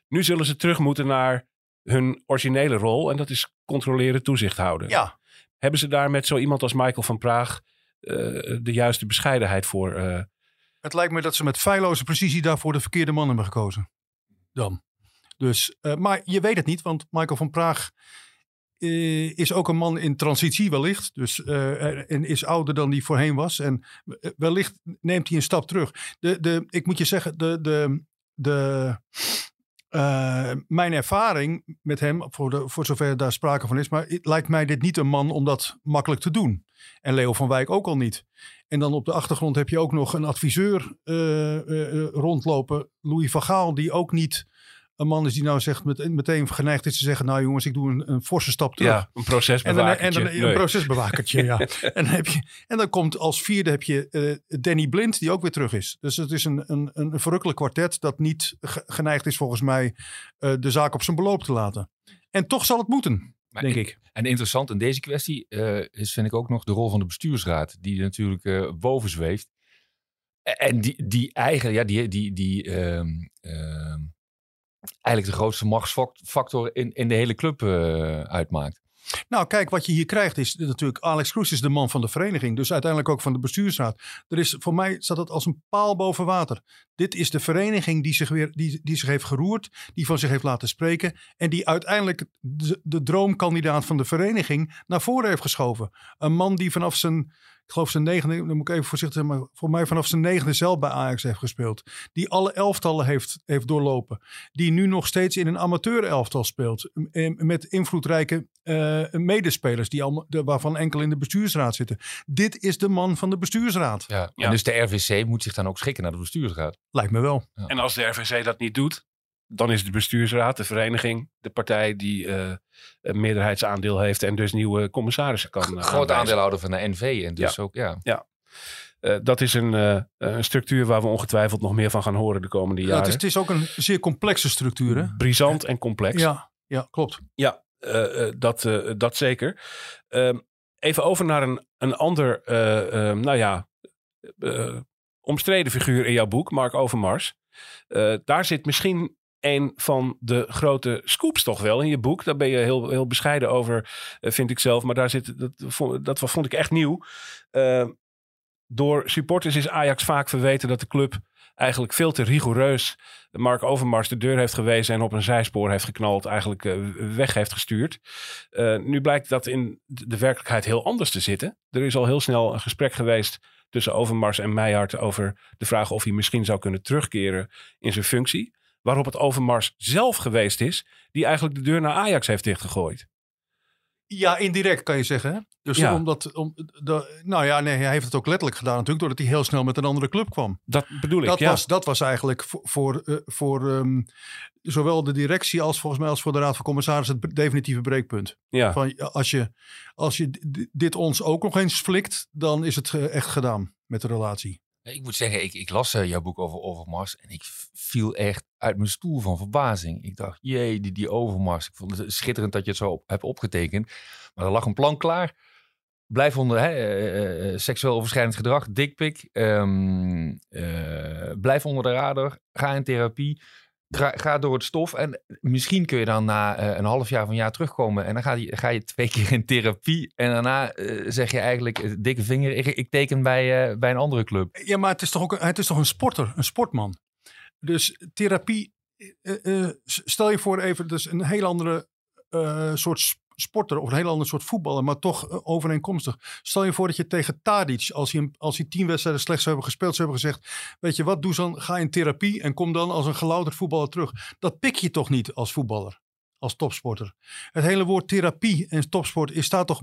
Nu zullen ze terug moeten naar hun originele rol en dat is controleren, toezicht houden. Ja, Hebben ze daar met zo iemand als Michael van Praag eh, de juiste bescheidenheid voor? Het lijkt me dat ze met feilloze precisie daarvoor de verkeerde man hebben gekozen. Dan. Dus, eh, maar je weet het niet, want Michael van Praag eh, is ook een man in transitie wellicht. Dus, eh, en is ouder dan die voorheen was. En wellicht neemt hij een stap terug. De, de, ik moet je zeggen, de, de, de, eh, mijn ervaring met hem, voor, voor zover daar sprake van is, maar het lijkt mij dit niet een man om dat makkelijk te doen. En Leo van Wijk ook al niet. En dan op de achtergrond heb je ook nog een adviseur eh, eh, rondlopen, Louis van Gaal, die ook niet een man is die nou zegt met, meteen geneigd is te zeggen, nou jongens, ik doe een, een forse stap terug. ja, een En dan, procesbewakertje. en dan een procesbewakertje, ja. En dan, heb je, en dan komt als vierde heb je eh, Danny Blind, die ook weer terug is. Dus het is een, een, een verrukkelijk kwartet dat niet ge- geneigd is volgens mij eh, de zaak op zijn beloop te laten. En toch zal het moeten, Maar denk ik-. En interessant in deze kwestie eh, is, vind ik ook nog de rol van de bestuursraad, die natuurlijk boven zweeft. En die, die eigen, ja, die, die, die ehm, ehm, eigenlijk de grootste machtsfactor in, in de hele club eh, uitmaakt. Nou, kijk, wat je hier krijgt is natuurlijk... Alex Kroes is de man van de vereniging. Dus uiteindelijk ook van de bestuursraad. Er is, voor mij staat het als een paal boven water. Dit is de vereniging die zich, weer, die, die zich heeft geroerd. Die van zich heeft laten spreken. En die uiteindelijk de, de droomkandidaat van de vereniging naar voren heeft geschoven. Een man die vanaf zijn... Ik geloof zijn negende, dan moet ik even voorzichtig zijn, maar voor mij vanaf zijn negende zelf bij Ajax heeft gespeeld. Die alle elftallen heeft, heeft doorlopen. Die nu nog steeds in een amateur elftal speelt. Met invloedrijke eh, medespelers, die allemaal, de- waarvan enkel in de bestuursraad zitten. Dit is de man van de bestuursraad. Ja. Ja. En dus de RVC moet zich dan ook schikken naar de bestuursraad. Lijkt me wel. En als de RVC dat niet doet, dan is de bestuursraad, de vereniging, de partij die eh, een meerderheidsaandeel heeft en dus nieuwe commissarissen kan. eh, Groot aandeelhouder van de NV. En dus ook, ja. Eh, dat is een, eh, een structuur waar we ongetwijfeld nog meer van gaan horen de komende Ja, jaren. het, is, het is ook een zeer complexe structuur. Hè? Brisant en complex. Ja, ja, klopt. Ja, dat, eh, dat zeker. Ehm, even over naar een, een ander, eh, ehm, nou ja, eh, omstreden figuur in jouw boek, Mark Overmars. Eh, daar zit misschien een van de grote scoops toch wel in je boek. Daar ben je heel, heel bescheiden over, eh, vind ik zelf. Maar daar zit, dat, dat vond ik echt nieuw. Ehm, door supporters is Ajax vaak verweten dat de club eigenlijk veel te rigoureus Mark Overmars de deur heeft gewezen en op een zijspoor heeft geknald, eigenlijk eh, weg heeft gestuurd. Eh, nu blijkt dat in de werkelijkheid heel anders te zitten. Er is al heel snel een gesprek geweest tussen Overmars en Meijhard over de vraag of hij misschien zou kunnen terugkeren in zijn functie. Waarop het Overmars zelf geweest is, die eigenlijk de deur naar Ajax heeft dichtgegooid. Ja, indirect kan je zeggen. Dus Ja. omdat, om, de, nou ja, nee, hij heeft het ook letterlijk gedaan natuurlijk, doordat hij heel snel met een andere club kwam. Dat bedoel ik, Dat, ja. was, dat was eigenlijk voor, voor, eh, voor ehm, zowel de directie als volgens mij als voor de Raad van Commissarissen het definitieve breekpunt. ja. Van, als, je, als je dit ons ook nog eens flikt, dan is het eh, echt gedaan met de relatie. Ik moet zeggen, ik, ik las eh, jouw boek over Overmars en ik viel echt uit mijn stoel van verbazing. Ik dacht, jee, die, die Overmars. Ik vond het schitterend dat je het zo hebt opgetekend. Maar er lag een plan klaar. Blijf onder hè, eh, eh, seksueel overschrijdend gedrag, dikpik. eh, blijf onder de radar. Ga in therapie. Ga, door het stof. En misschien kun je dan na eh, een half jaar een jaar terugkomen. En dan ga je, ga je twee keer in therapie. En daarna eh, zeg je eigenlijk, eh, dikke vinger, ik, ik teken bij, bij een andere club. Ja, maar het is toch ook het is toch een sporter, een sportman. Dus therapie, stel je voor even, dus een heel andere soort sporter of een heel ander soort voetballer, maar toch eh, overeenkomstig. Stel je voor dat je tegen Tadic, als hij, als hij tien wedstrijden slecht zou hebben gespeeld, zou hebben gezegd, weet je wat, doe dan, ga in therapie en kom dan als een gelouterd voetballer terug. Dat pik je toch niet als voetballer, als topsporter. Het hele woord therapie en topsport staat toch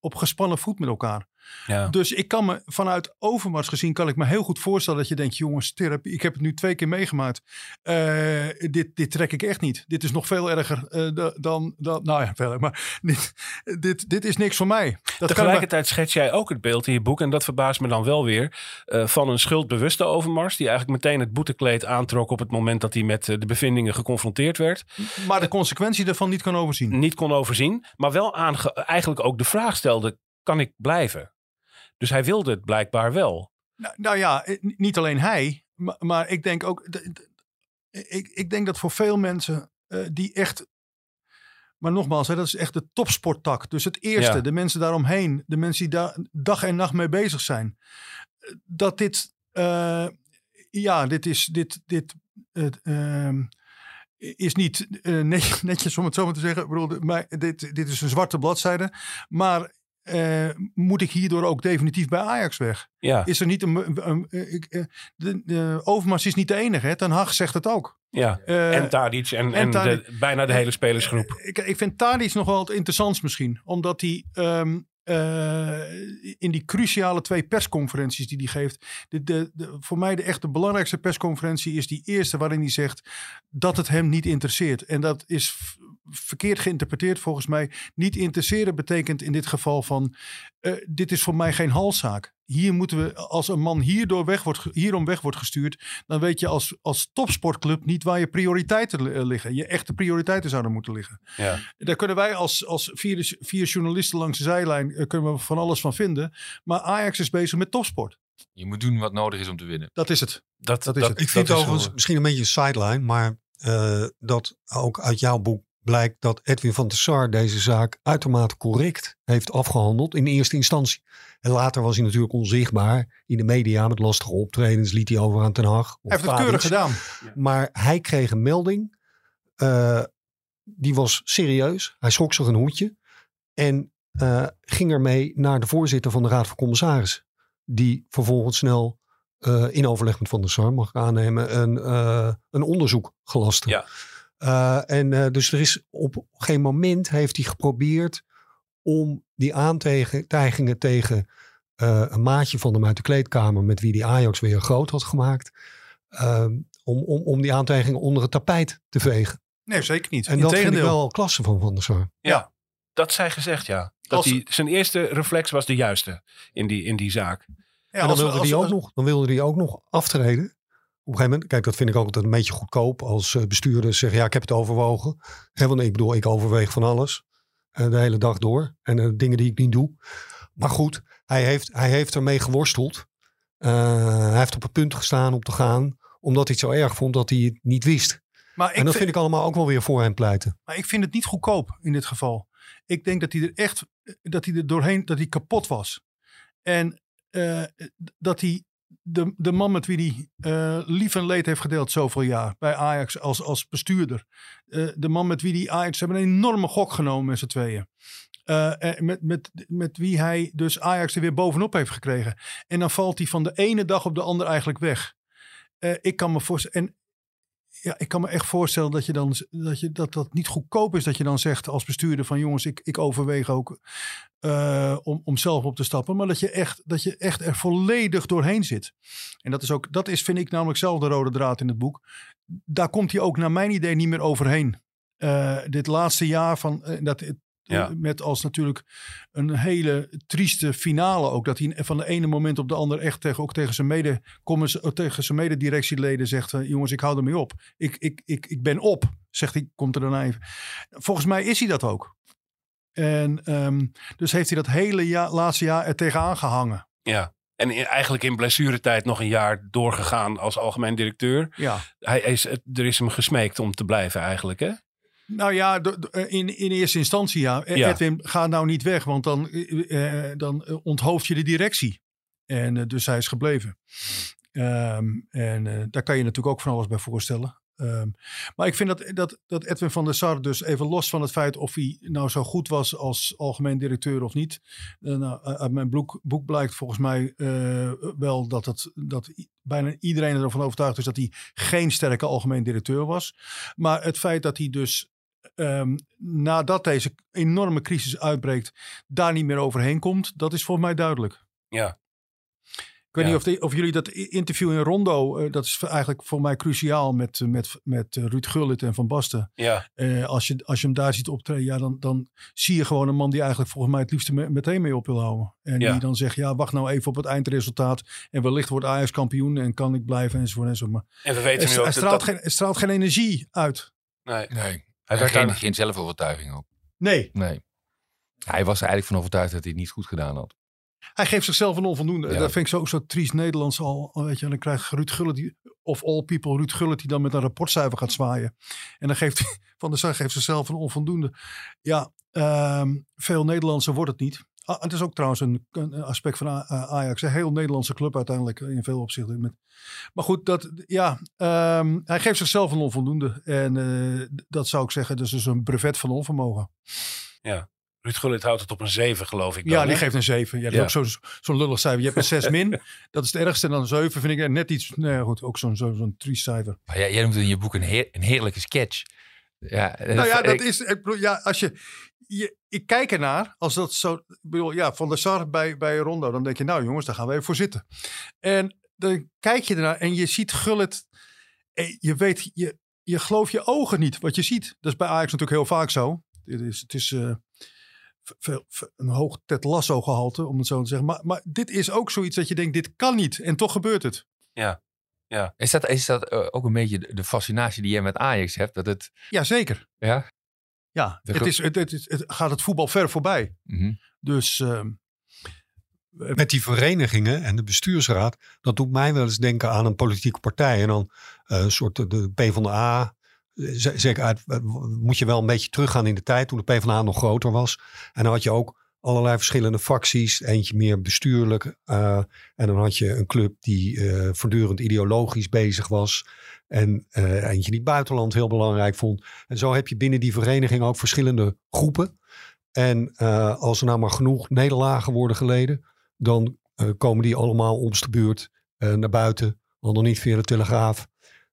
op gespannen voet met elkaar. Ja. Dus ik kan me vanuit Overmars gezien, kan ik me heel goed voorstellen dat je denkt, jongens, therapie, ik heb het nu twee keer meegemaakt. Eh, dit, dit trek ik echt niet. Dit is nog veel erger eh, da- dan, dan, nou ja, veel erger, maar dit, dit, dit is niks voor mij. Dat Tegelijkertijd schets jij ook het beeld in je boek, en dat verbaast me dan wel weer, eh, van een schuldbewuste Overmars, die eigenlijk meteen het boetekleed aantrok op het moment dat hij met de bevindingen geconfronteerd werd. maar de consequentie daarvan niet kan overzien. Niet kon overzien, maar wel eigenlijk ook de vraag stelde, kan ik blijven? Dus hij wilde het blijkbaar wel. Nou, nou ja, eh, niet alleen hij, maar, maar ik denk ook, ik, ik denk dat voor veel mensen eh, die echt, maar nogmaals, hè, dat is echt de topsporttak. Dus het eerste, Ja. de mensen daaromheen, de mensen die daar dag en nacht mee bezig zijn, eh, dat dit, ja, dit is, dit, dit, ehm, is niet net- netjes om het zo maar te zeggen. Ik bedoel, maar dit, dit is een zwarte bladzijde, maar eh, moet ik hierdoor ook definitief bij Ajax weg? Ja, Is er niet een. een- eh, de, de Overmars is niet de enige. Hè? Ten Hag zegt het ook. ja. Eh, En Tadic en, en en Tadic. de, bijna de hele spelersgroep. ik, ik vind Tadic nog wel het misschien. Omdat hij ehm, eh, in die cruciale twee persconferenties die hij geeft. De, de, de, voor mij de echte belangrijkste persconferentie is die eerste waarin hij zegt dat het hem niet interesseert. En dat is verkeerd geïnterpreteerd volgens mij. Niet interesseren betekent in dit geval van eh, dit is voor mij geen halszaak. Hier moeten we, als een man hierdoor weg wordt, hierom weg wordt gestuurd, dan weet je als, als topsportclub niet waar je prioriteiten eh, liggen. Je echte prioriteiten zouden moeten liggen. Ja. Daar kunnen wij als, als vier, vier journalisten langs de zijlijn eh, kunnen we van alles van vinden. Maar Ajax is bezig met topsport. Je moet doen wat nodig is om te winnen. Dat is het. Dat, Dat is het. Ik vind dat is overigens misschien een beetje een sideline, maar eh, dat ook uit jouw boek blijkt dat Edwin van der Sar deze zaak uitermate correct heeft afgehandeld in eerste instantie. En later was hij natuurlijk onzichtbaar in de media met lastige optredens, liet hij over aan Ten Hag. of Hij heeft het keurig gedaan. Maar hij kreeg een melding, eh, die was serieus. Hij schrok zich een hoedje en eh, ging ermee naar de voorzitter van de Raad van Commissarissen. Die vervolgens snel eh, in overleg met Van der Sar, mag ik aannemen, een, eh, een onderzoek gelastte. Ja. Eh, en eh, dus er is op geen moment heeft hij geprobeerd om die aantijgingen tegen eh, een maatje van hem uit de kleedkamer, met wie die Ajax weer groot had gemaakt, ehm, om, om, om die aantijgingen onder het tapijt te vegen. Nee, zeker niet. En dat vind ik wel klasse van Van der Sar. Dat zij gezegd, ja. Dat Als- die, zijn eerste reflex was de juiste in die, in die zaak. Ja, en dan als- wilde, als- ook nog, dan wilde hij ook nog aftreden. Op een gegeven moment, kijk, dat vind ik ook altijd een beetje goedkoop als eh, bestuurders zeggen, ja, ik heb het overwogen. Hè, want ik bedoel, ik overweeg van alles. eh, de hele dag door. En eh, dingen die ik niet doe. Maar goed, hij heeft, hij heeft ermee geworsteld. Hij heeft op het punt gestaan om te gaan. Omdat hij het zo erg vond dat hij het niet wist. maar ik en dat vind- vind ik allemaal ook wel weer voor hem pleiten. Maar ik vind het niet goedkoop in dit geval. Ik denk dat hij er echt, dat hij er doorheen, dat hij kapot was. En dat hij, de, de man met wie hij eh, lief en leed heeft gedeeld zoveel jaar bij Ajax als, als bestuurder. Eh, de man met wie die Ajax, hebben een enorme gok genomen met z'n tweeën. Eh, met, met, met wie hij dus Ajax er weer bovenop heeft gekregen. En dan valt hij van de ene dag op de andere eigenlijk weg. Ik kan me voorstellen. En ja, ik kan me echt voorstellen dat je dan dat, je, dat dat niet goedkoop is dat je dan zegt als bestuurder van jongens, ik, ik overweeg ook eh, om, om zelf op te stappen. Maar dat je, echt, dat je echt er volledig doorheen zit. En dat is ook, dat is vind ik namelijk zelf de rode draad in het boek. Daar komt hij ook naar mijn idee niet meer overheen. Eh, dit laatste jaar van eh, dat Ja. met als natuurlijk een hele trieste finale ook. Dat hij van de ene moment op de andere echt tegen, ook tegen zijn, mede, eh, tegen zijn mededirectieleden zegt... eh, jongens, ik hou ermee op. Ik, ik, ik, ik ben op, zegt hij, komt er daarna even. Volgens mij is hij dat ook. En ehm, dus heeft hij dat hele jaar, laatste jaar er tegenaan gehangen. Ja. En in- eigenlijk in blessuretijd nog een jaar doorgegaan als algemeen directeur. Ja. Hij is, er is hem gesmeekt om te blijven eigenlijk, hè? Nou ja, do- in, in eerste instantie ja. Eh, Ja. Edwin, ga nou niet weg, want dan, eh, eh, dan eh, onthoofd je de directie. En eh, dus hij is gebleven. Ehm, en eh, daar kan je natuurlijk ook van alles bij voorstellen. Ehm, maar ik vind dat, dat, dat Edwin van der Sar dus even los van het feit of hij nou zo goed was als algemeen directeur of niet. eh, nou, uit mijn boek, boek blijkt volgens mij eh, wel dat, het, dat bijna iedereen ervan overtuigd is dat hij geen sterke algemeen directeur was. Maar het feit dat hij dus ehm, nadat deze enorme crisis uitbreekt, daar niet meer overheen komt, dat is volgens mij duidelijk. Ja. Ik weet Ja. niet of, de- of jullie dat interview in Rondo, eh, dat is eigenlijk voor mij cruciaal met, eh, met, met eh, Ruud Gullit en Van Basten. Ja. Eh, als, je, als je hem daar ziet optreden, ja, dan, dan zie je gewoon een man die eigenlijk volgens mij het liefste me- meteen mee op wil houden. En Ja. die dan zegt, ja, wacht nou even op het eindresultaat. En wellicht wordt Ajax kampioen en kan ik blijven enzovoort enzovoort. Maar En we weten nu ook hij straalt, dat- geen, straalt geen energie uit. nee. Nee. Hij werd geen, daar- geen zelfovertuiging ook. Nee, Nee. Hij was er eigenlijk van overtuigd dat hij het niet goed gedaan had. hij geeft zichzelf een onvoldoende. Ja. Dat vind ik zo, zo triest Nederlands al. Weet je, en dan krijgt Ruud Gullit, die, of all people, Ruud Gullit die dan met een rapportcijfer gaat zwaaien. En dan geeft Van der Sar geeft zichzelf een onvoldoende. Ja, ehm, veel Nederlandser wordt het niet. Ah, het is ook trouwens een, een aspect van A- Ajax. Een heel Nederlandse club uiteindelijk in veel opzichten. Met, maar goed, dat, ja, ehm, hij geeft zichzelf een onvoldoende. En eh, dat zou ik zeggen, dus is een brevet van onvermogen. Ruud Gullit houdt het op een 7, geloof ik. Ja, die hè? geeft een 7. Ja, dat Ja. is ook zo'n zo'n lullig cijfer. Je hebt een 6 min. Dat is het ergste. En dan een 7 vind ik net iets. Nee, goed, ook zo'n zo'n zo'n triest cijfer. Maar jij, jij noemt in je boek een, heer- een heerlijke sketch. Ja, Nou ja, dat ik- is. Ik bedoel, ja, als je, je. Ik kijk ernaar. Als dat zo. Ik bedoel, ja, van der Sar bij, bij Rondo. Dan denk je, nou jongens, daar gaan we even voor zitten. En dan kijk je ernaar en je ziet Gullit. en Je weet, je, je gelooft je ogen niet wat je ziet. Dat is bij Ajax natuurlijk heel vaak zo. Dit is, het is eh, veel, veel- een hoog Ted Lasso gehalte, om het zo te zeggen. Maar, maar dit is ook zoiets dat je denkt, dit kan niet. En toch gebeurt het. Is dat, is dat eh, ook een beetje de, fascinatie die jij met Ajax hebt? Dat het, Jazeker. ja? Ja, De het, is, het, het, is- het gaat het voetbal ver voorbij. Mhm. Dus ehm, Met die verenigingen en de bestuursraad, dat doet mij wel eens denken aan een politieke partij. En dan eh, een soort de- de PvdA. Zeker uit, eh, moet je wel een beetje teruggaan in de tijd toen de PvdA nog groter was. En dan had je ook allerlei verschillende facties. Eentje meer bestuurlijk. eh, en dan had je een club die eh, voortdurend ideologisch bezig was. En eh, eentje die buitenland heel belangrijk vond. En zo heb je binnen die vereniging ook verschillende groepen. En als er nou maar genoeg nederlagen worden geleden, dan komen die allemaal om de buurt naar buiten. Al dan niet via de telegraaf.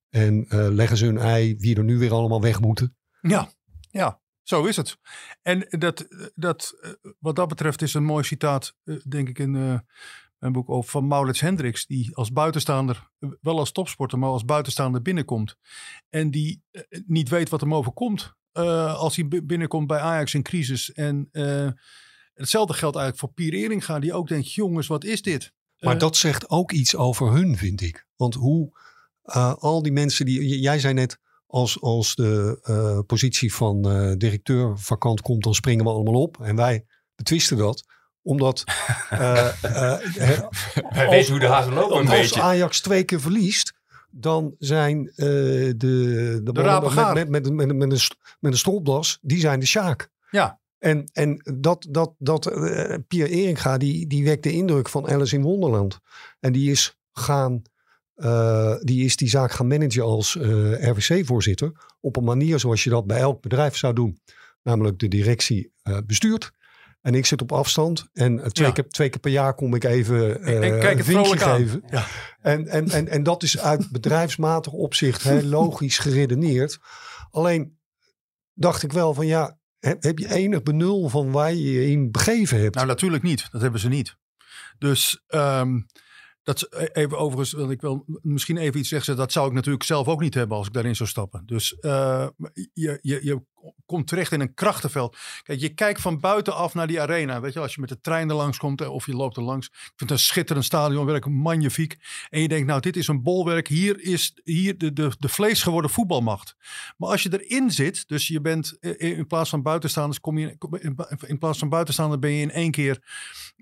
En leggen ze hun ei wie er nu weer allemaal weg moeten. Ja, ja, zo is het. En dat, dat, eh, wat dat betreft is een mooi citaat, eh, denk ik, in, eh, Een boek over van Maurits Hendricks, die als buitenstaander, wel als topsporter, maar als buitenstaander binnenkomt. En die niet weet wat hem overkomt eh, als hij bi- binnenkomt bij Ajax in crisis. En hetzelfde geldt eigenlijk voor Pier Eringa, die ook denkt, jongens, wat is dit? Maar dat zegt ook iets over hun, vind ik. Want hoe al die mensen die. Jij zei net. Als, als de eh, positie van eh, directeur vakant komt, dan springen we allemaal op. En wij betwisten dat. Omdat. eh, Wij als- weten hoe de hazen lopen een als. Ajax twee keer verliest. Dan zijn de, de, rapengaar. met, met, met, met, een, met een stropdas, die zijn de Sjaak. Ja. En, en dat, dat, dat Pierre Eringa, die, die wekt de indruk van Alice in Wonderland. En die is gaan, eh, die, is die zaak gaan managen als eh, RWC-voorzitter. Op een manier zoals je dat bij elk bedrijf zou doen. Namelijk de directie eh, bestuurt. En ik zit op afstand. En twee, Ja. keer, twee keer per jaar kom ik even eh, En kijk een vinkje geven. Ja. En, en, en, en dat is uit bedrijfsmatig opzicht heel logisch geredeneerd. Alleen dacht ik wel van ja, heb, heb je enig benul van waar je je in begeven hebt? Nou, natuurlijk niet. Dat hebben ze niet. Dus ehm, dat is e- even overigens, wil ik wel misschien even iets zeggen. Dat zou ik natuurlijk zelf ook niet hebben als ik daarin zou stappen. Dus eh, je, je, je komt terecht in een krachtenveld. Kijk, je kijkt van buitenaf naar die arena. Weet je, als je met de trein er langs komt eh, of je loopt er langs. Ik vind het een schitterend stadion, werkelijk magnifiek. En je denkt, nou, dit is een bolwerk. Hier is hier de, de, de vlees geworden voetbalmacht. Maar als je erin zit, dus je bent eh, in plaats van buitenstaanders, kom je in, plaats van buitenstaander ben je in één keer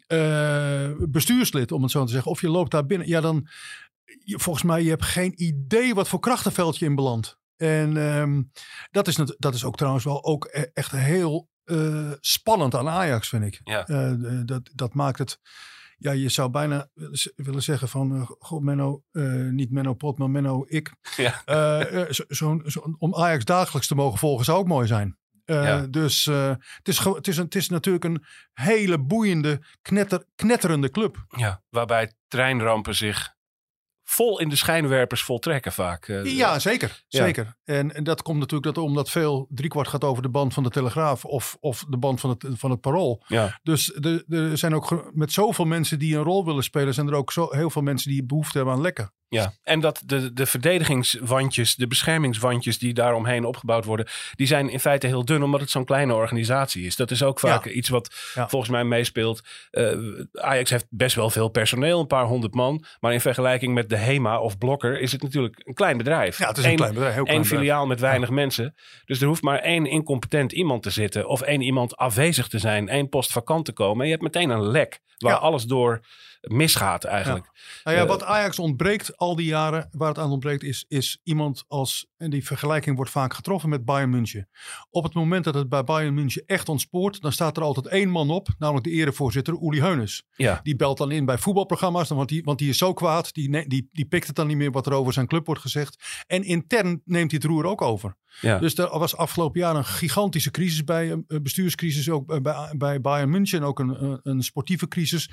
eh, bestuurslid, om het zo te zeggen. Of je loopt daar binnen. Ja, dan volgens mij je hebt geen idee wat voor krachtenveld je in belandt. En ehm, dat, is, dat is ook trouwens wel ook e- echt heel eh, spannend aan Ajax, vind ik. Ja. Eh, dat, dat maakt het. Ja, je zou bijna willen zeggen van, eh, goh, Menno, niet Menno Pot, maar Menno ik. Ja. Zo, zo'n- zo- om Ajax dagelijks te mogen volgen zou ook mooi zijn. Ja. Dus het, is, het, is een, het is natuurlijk een hele boeiende, knetter, knetterende club. Ja, waarbij treinrampen zich vol in de schijnwerpers voltrekken vaak. Eh, Ja, zeker. Ja. zeker. En, en dat komt natuurlijk dat, omdat veel driekwart gaat over de band van de Telegraaf of, of de band van het, van het Parool. ja. Dus er, er zijn ook met zoveel mensen die een rol willen spelen, zijn er ook zo, heel veel mensen die behoefte hebben aan lekken. Ja, en dat de, de verdedigingswandjes, de beschermingswandjes die daaromheen opgebouwd worden, die zijn in feite heel dun omdat het zo'n kleine organisatie is. Dat is ook vaak Ja. iets wat Ja. volgens mij meespeelt. Eh, Ajax heeft best wel veel personeel, een paar honderd man. Maar in vergelijking met de HEMA of Blokker is het natuurlijk een klein bedrijf. Ja, het is een Eén- klein bedrijf. Heel klein Eén filiaal met weinig mensen. Dus er hoeft maar één incompetent iemand te zitten. Of één iemand afwezig te zijn. één post vakant te komen. En je hebt meteen een lek. Waar alles door misgaat eigenlijk. Nou ja, Eh, wat Ajax ontbreekt al die jaren, waar het aan ontbreekt, is, is iemand als, en die vergelijking wordt vaak getroffen met Bayern München. Op het moment dat het bij Bayern München echt ontspoort, dan staat er altijd één man op, namelijk de erevoorzitter Uli Heunes. Ja. Die belt dan in bij voetbalprogramma's, dan- want die, want die is zo kwaad, die, die, die pikt het dan niet meer wat er over zijn club wordt gezegd. En intern neemt hij het roer ook over. Ja. Dus er was afgelopen jaar een gigantische crisis bij, een een bestuurscrisis ook bij- bij, Bayern München. En ook een, een sportieve crisis.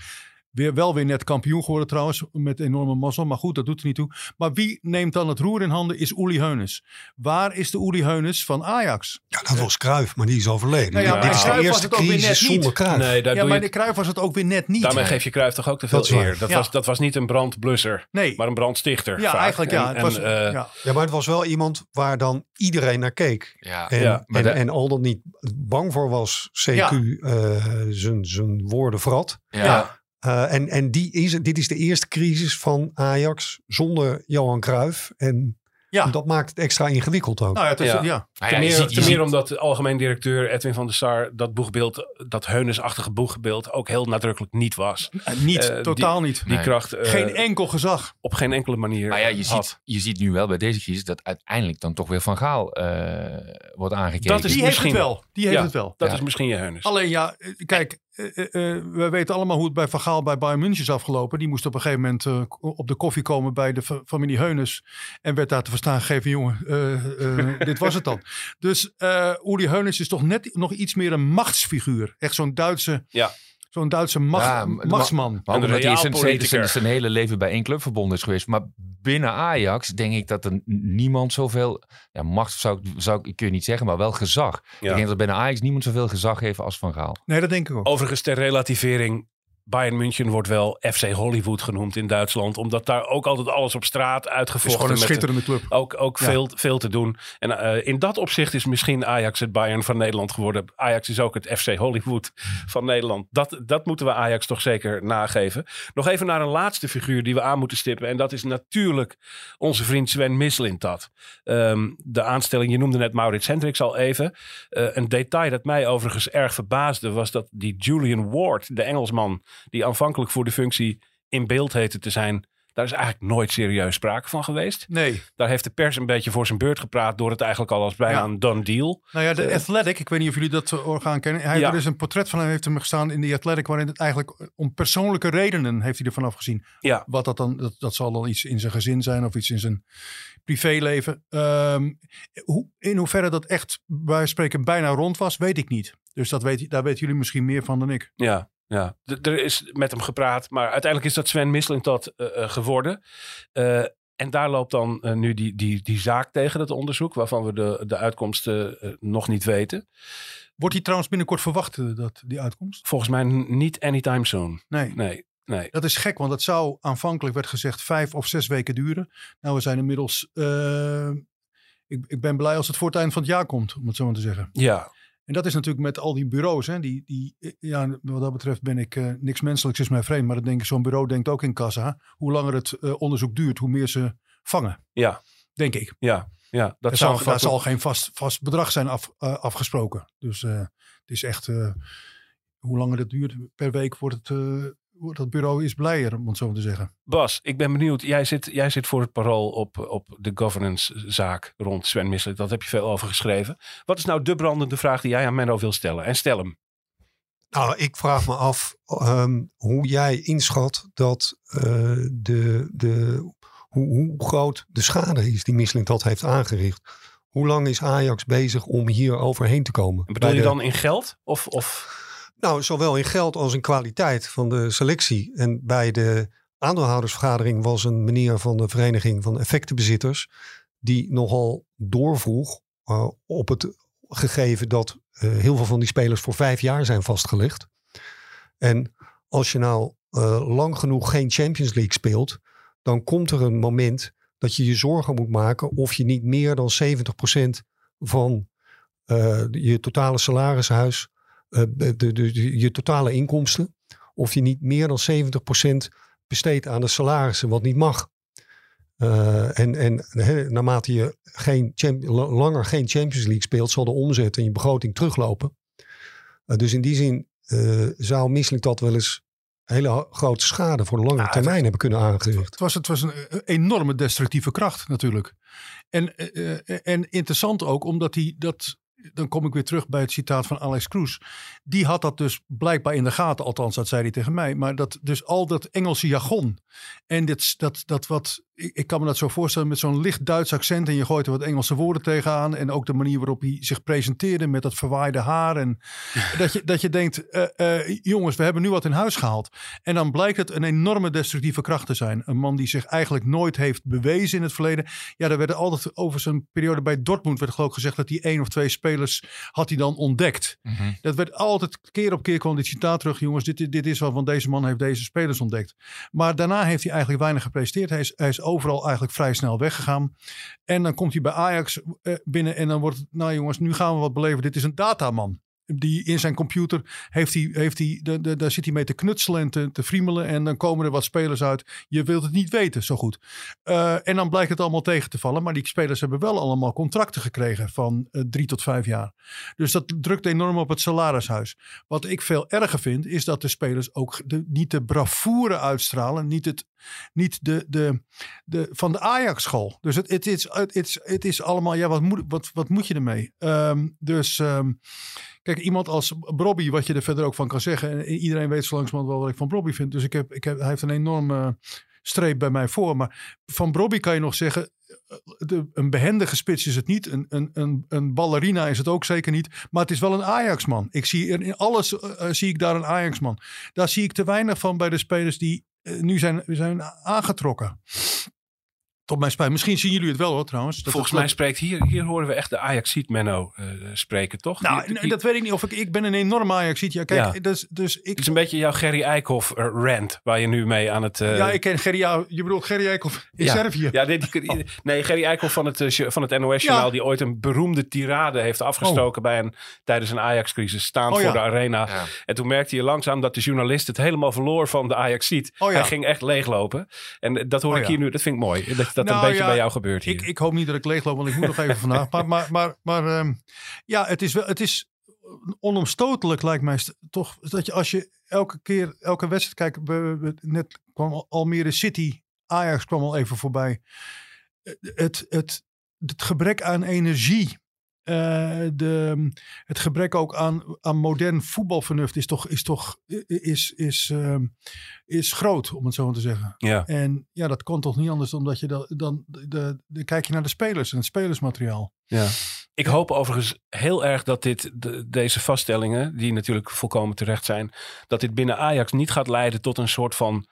Weer, wel weer net kampioen geworden trouwens, met enorme mazzel. Maar goed, dat doet er niet toe. Maar wie neemt dan het roer in handen is Uli Heunes. Waar is de Uli Heunes van Ajax? Ja, dat was Cruijff, maar die is overleden. Nou ja, Dit is de eerste het ook weer crisis net niet. zonder. Nee, daar ja, maar je de was het ook weer net niet. Daarmee geef je Cruijff toch ook te veel Dat eer. Dat, Ja. was, dat was niet een brandblusser, nee, maar een brandstichter. ja, vaak. eigenlijk ja. En- Het was, en, eh, ja. Ja, maar het was wel iemand waar dan iedereen naar keek. Ja, En, en, de- en al dat niet bang voor was, CQ Ja. eh, zijn zijn woorden vrat. ja. Eh, en en die is, dit is de eerste crisis van Ajax zonder Johan Cruijff. En Ja. dat maakt het extra ingewikkeld ook. Nou ja, het is, Ja. ja. Nou Ten meer, ziet- ten meer omdat de algemeen directeur Edwin van der Sar dat boegbeeld, dat Heunesachtige boegbeeld, ook heel nadrukkelijk niet was. Eh, niet, Eh, totaal niet. Die Nee. kracht eh, Geen enkel gezag. op geen enkele manier Maar ja, je had. ziet, je ziet nu wel bij deze crisis dat uiteindelijk dan toch weer Van Gaal eh, wordt aangekeken. Dat is Die heeft het misschien- wel. Die heeft Ja. het wel. Dat Ja. is misschien je Heunes. Alleen ja, kijk, we weten allemaal hoe het bij Van Gaal bij Bayern München is afgelopen. Die moest op een gegeven moment eh, op de koffie komen bij de fa- familie Heunes. En werd daar te verstaan gegeven, jongen, eh, eh, dit was het dan. Dus eh Uli Heunes is toch net nog iets meer een machtsfiguur. Echt zo'n Duitse, Ja. Zo'n Duitse macht, Ja, machtsman. Maar omdat hij zijn, zijn, zijn hele leven bij één club verbonden is geweest. Maar binnen Ajax denk ik dat er niemand zoveel... Ja, macht zou, ik- zou ik kun je niet zeggen, maar wel gezag. Ja. Ik denk dat binnen Ajax niemand zoveel gezag heeft als Van Gaal. Nee, dat denk ik ook. Overigens ter relativering, Bayern München wordt wel FC Hollywood genoemd in Duitsland. Omdat daar ook altijd alles op straat Het is uitgevochten gewoon een met- schitterende club. ook, ook Ja. veel, veel te doen. En eh, in dat opzicht is misschien Ajax het Bayern van Nederland geworden. Ajax is ook het FC Hollywood van Nederland. Dat, dat moeten we Ajax toch zeker nageven. Nog even naar een laatste figuur die we aan moeten stippen. En dat is natuurlijk onze vriend Sven Mislintat. Ehm, de aanstelling, je noemde net Maurits Hendricks al even. Eh, een detail dat mij overigens erg verbaasde was dat die Julian Ward, de Engelsman, die aanvankelijk voor de functie in beeld heette te zijn, daar is eigenlijk nooit serieus sprake van geweest. Nee. Daar heeft de pers een beetje voor zijn beurt gepraat door het eigenlijk al als bijna Ja. een done deal. Nou ja, de Eh, Athletic, ik weet niet of jullie dat orgaan kennen. Hij, Ja. Er is een portret van hem, heeft hem gestaan in de Athletic, waarin het eigenlijk om persoonlijke redenen heeft hij ervan afgezien. Ja. Wat dat dan, dat, dat zal dan iets in zijn gezin zijn of iets in zijn privéleven. Ehm, hoe, in hoeverre dat echt, wij spreken, bijna rond was, weet ik niet. Dus dat weet, daar weten jullie misschien meer van dan ik. Ja, ja. Er is met hem gepraat, maar uiteindelijk is dat Sven Mislintat eh eh, geworden. Eh, en daar loopt dan nu die, die, die zaak tegen het onderzoek, waarvan we de, de uitkomsten nog niet weten. Wordt die trouwens binnenkort verwacht, dat, die uitkomst? Volgens mij niet anytime soon. Nee. Nee, nee. Dat is gek, want het zou aanvankelijk werd gezegd vijf of zes weken duren. Nou, we zijn inmiddels. ik, ik ben blij als het voor het eind van het jaar komt, om het zo maar te zeggen. Ja, En dat is natuurlijk met al die bureaus. Hè, die, die, eh, ja, wat dat betreft ben ik eh, niks menselijks, is mij vreemd. Maar dan denk ik, zo'n bureau denkt ook in kassa. Hoe langer het eh, onderzoek duurt, hoe meer ze vangen. Ja. Denk ik. ja, ja. Dat er zal, daar zal geen vast, vast bedrag zijn af, afgesproken. Dus het is echt. hoe langer het duurt per week, wordt het. Dat bureau is blijer, om het zo te zeggen. Bas, ik ben benieuwd. Jij zit, jij zit voor het parool op, op de governance-zaak rond Sven Mislet. Dat heb je veel over geschreven. Wat is nou de brandende vraag die jij aan Menno wil stellen? En stel hem. Nou, ik vraag me af ehm, hoe jij inschat dat eh, de, de, hoe, hoe groot de schade is die Michelin dat heeft aangericht. Hoe lang is Ajax bezig om hier overheen te komen? Bedoel Bij je de- dan in geld? Of, of... Nou, zowel in geld als in kwaliteit van de selectie. En bij de aandeelhoudersvergadering was een meneer van de Vereniging van Effectenbezitters. die nogal doorvroeg eh, op het gegeven dat eh, heel veel van die spelers voor vijf jaar zijn vastgelegd. En als je nou eh, lang genoeg geen Champions League speelt. dan komt er een moment dat je je zorgen moet maken. of je niet meer dan 70% van je totale salarishuis de, de, de- je totale inkomsten. Of je niet meer dan 70% besteedt aan de salarissen, wat niet mag. Eh, en en naarmate je geen langer geen Champions League speelt, zal de omzet en je begroting teruglopen. Eh, dus in die zin eh, zou Misselijk dat wel eens hele grote schade voor de lange termijn hebben kunnen aangericht. Het was, het was een eh, enorme destructieve kracht natuurlijk. En, eh, eh, en interessant ook, omdat hij dat. Dan kom ik weer terug bij het citaat van Alex Kroes. Die had dat dus blijkbaar in de gaten, althans dat zei hij tegen mij. Maar dat dus al dat Engelse jargon. En dit, dat, dat wat, ik, ik kan me dat zo voorstellen met zo'n licht Duits accent. En je gooit er wat Engelse woorden tegenaan. En ook de manier waarop hij zich presenteerde met dat verwaaide haar. En dat, je, dat je denkt, eh, eh, jongens, we hebben nu wat in huis gehaald. En dan blijkt het een enorme destructieve kracht te zijn. Een man die zich eigenlijk nooit heeft bewezen in het verleden. Ja, er werd altijd over zijn periode bij Dortmund werd geloof ik gezegd dat hij één of twee spelers had hij dan ontdekt. Dat werd altijd keer op keer kwam dit citaat terug. Jongens, dit, dit is wat, want deze man heeft deze spelers ontdekt. Maar daarna heeft hij eigenlijk weinig gepresteerd. Hij is, hij is overal eigenlijk vrij snel weggegaan. En dan komt hij bij Ajax eh, binnen en dan wordt het, nou jongens, nu gaan we wat beleven. Dit is een dataman. Die in zijn computer heeft hij, heeft hij, de, de, daar zit hij mee te knutselen en te, friemelen. En dan komen er wat spelers uit. Je wilt het niet weten, zo goed. Eh, en dan blijkt het allemaal tegen te vallen. Maar die spelers hebben wel allemaal contracten gekregen van eh, drie tot vijf jaar. Dus dat drukt enorm op het salarishuis. Wat ik veel erger vind, is dat de spelers ook de, niet de bravoure uitstralen. Niet, het, niet de, de, de, van de Ajax-school. Dus het, het, is, het, is, het is allemaal, ja, wat moet, wat, wat moet je ermee? Ehm, dus ehm, kijk, iemand als Brobby, wat je er verder ook van kan zeggen. En iedereen weet zo langzamerhand wel wat ik van Brobby vind. Dus ik heb, ik heb, hij heeft een enorme streep bij mij voor. Maar van Brobby kan je nog zeggen, eh, de, een behendige spits is het niet. Een, een, een, een ballerina is het ook zeker niet. Maar het is wel een Ajax-man. Ik zie in alles eh, eh, zie ik daar een Ajax-man. Daar zie ik te weinig van bij de spelers die nu zijn, zijn aangetrokken. Tot mijn spijt. Misschien zien jullie het wel hoor trouwens. Dat Volgens mij spreekt hier, hier horen we echt de Ajax-ziet Menno eh, spreken, toch? Nou, Die- nee, die- dat weet ik niet. Of ik, ik ben een enorme ajax Ja, kijk, Ja. dus, dus ik... Het is een beetje jouw Gerry Eikhoff eh, rant, waar je nu mee aan het... eh, ja, ik ken Gerry, ja, je bedoelt Gerry Eikhoff in ja. Servië. Ja, dit, die- nee, Gerry Eikhoff van het, van het NOS-journaal... Ja. die ooit een beroemde tirade heeft afgestoken... bij een, tijdens een Ajax-crisis, staand Oh, voor ja. de arena. Ja. En toen merkte je langzaam dat de journalist het helemaal verloor van de Ajax-ziet. Oh, ja. Hij ging echt leeglopen. En dat hoor Oh, ik ja. hier nu, dat vind ik mooi. Dat dat Nou, een beetje ja, bij jou gebeurt hier. Ik, ik hoop niet dat ik leegloop, want ik moet nog even vandaag. Maar, maar, maar, maar ehm, ja, het is, wel, het is onomstotelijk lijkt mij toch dat je als je elke keer, elke wedstrijd kijkt. we- we- Net kwam Al- Almere City, Ajax kwam al even voorbij. Het, het, het gebrek aan energie. Eh, de, het gebrek ook aan, aan modern voetbalvernuft is toch, is, toch is, is, ehm, is groot, om het zo maar te zeggen. ja. En ja, dat kon toch niet anders dan dat je dan, dan de, de, de- kijk je naar de spelers en het spelersmateriaal. Ja. Ik hoop overigens heel erg dat dit, de- deze vaststellingen, die natuurlijk volkomen terecht zijn, dat dit binnen Ajax niet gaat leiden tot een soort van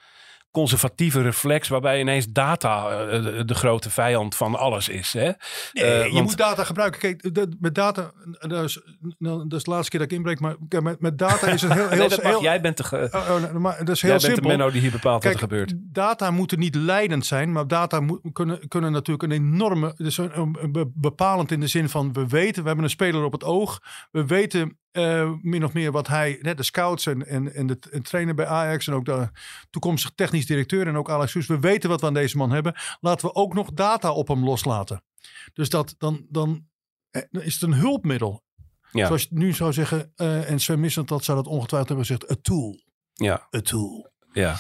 conservatieve reflex waarbij ineens data eh, de, de grote vijand van alles is. Hè? Nee, Eh, je want- moet data gebruiken. Kijk, de- met data, dat is, nou, dat is de laatste keer dat ik inbreek, maar kijk, met, met data is het heel, heel, Nee, dat mag. heel- Jij bent de, ge- Oh, oh, nee, maar dat is jij heel bent de. Menno die hier bepaalt Kijk, wat er gebeurt. data moeten niet leidend zijn, maar data moet, kunnen, kunnen natuurlijk een enorme, dus een, een be- bepalend in de zin van we weten, we hebben een speler op het oog, we weten eh, min of meer wat hij, hè, de scouts en, en, en de en trainer bij Ajax en ook de toekomstig technisch directeur en ook Alex Soes, we weten wat we aan deze man hebben, laten we ook nog data op hem loslaten. Dus dat dan, dan, eh, dan is het een hulpmiddel. Ja. Zoals je nu zou zeggen, eh, en Sven Missent dat zou dat ongetwijfeld hebben gezegd, a tool. Ja, A tool. ja.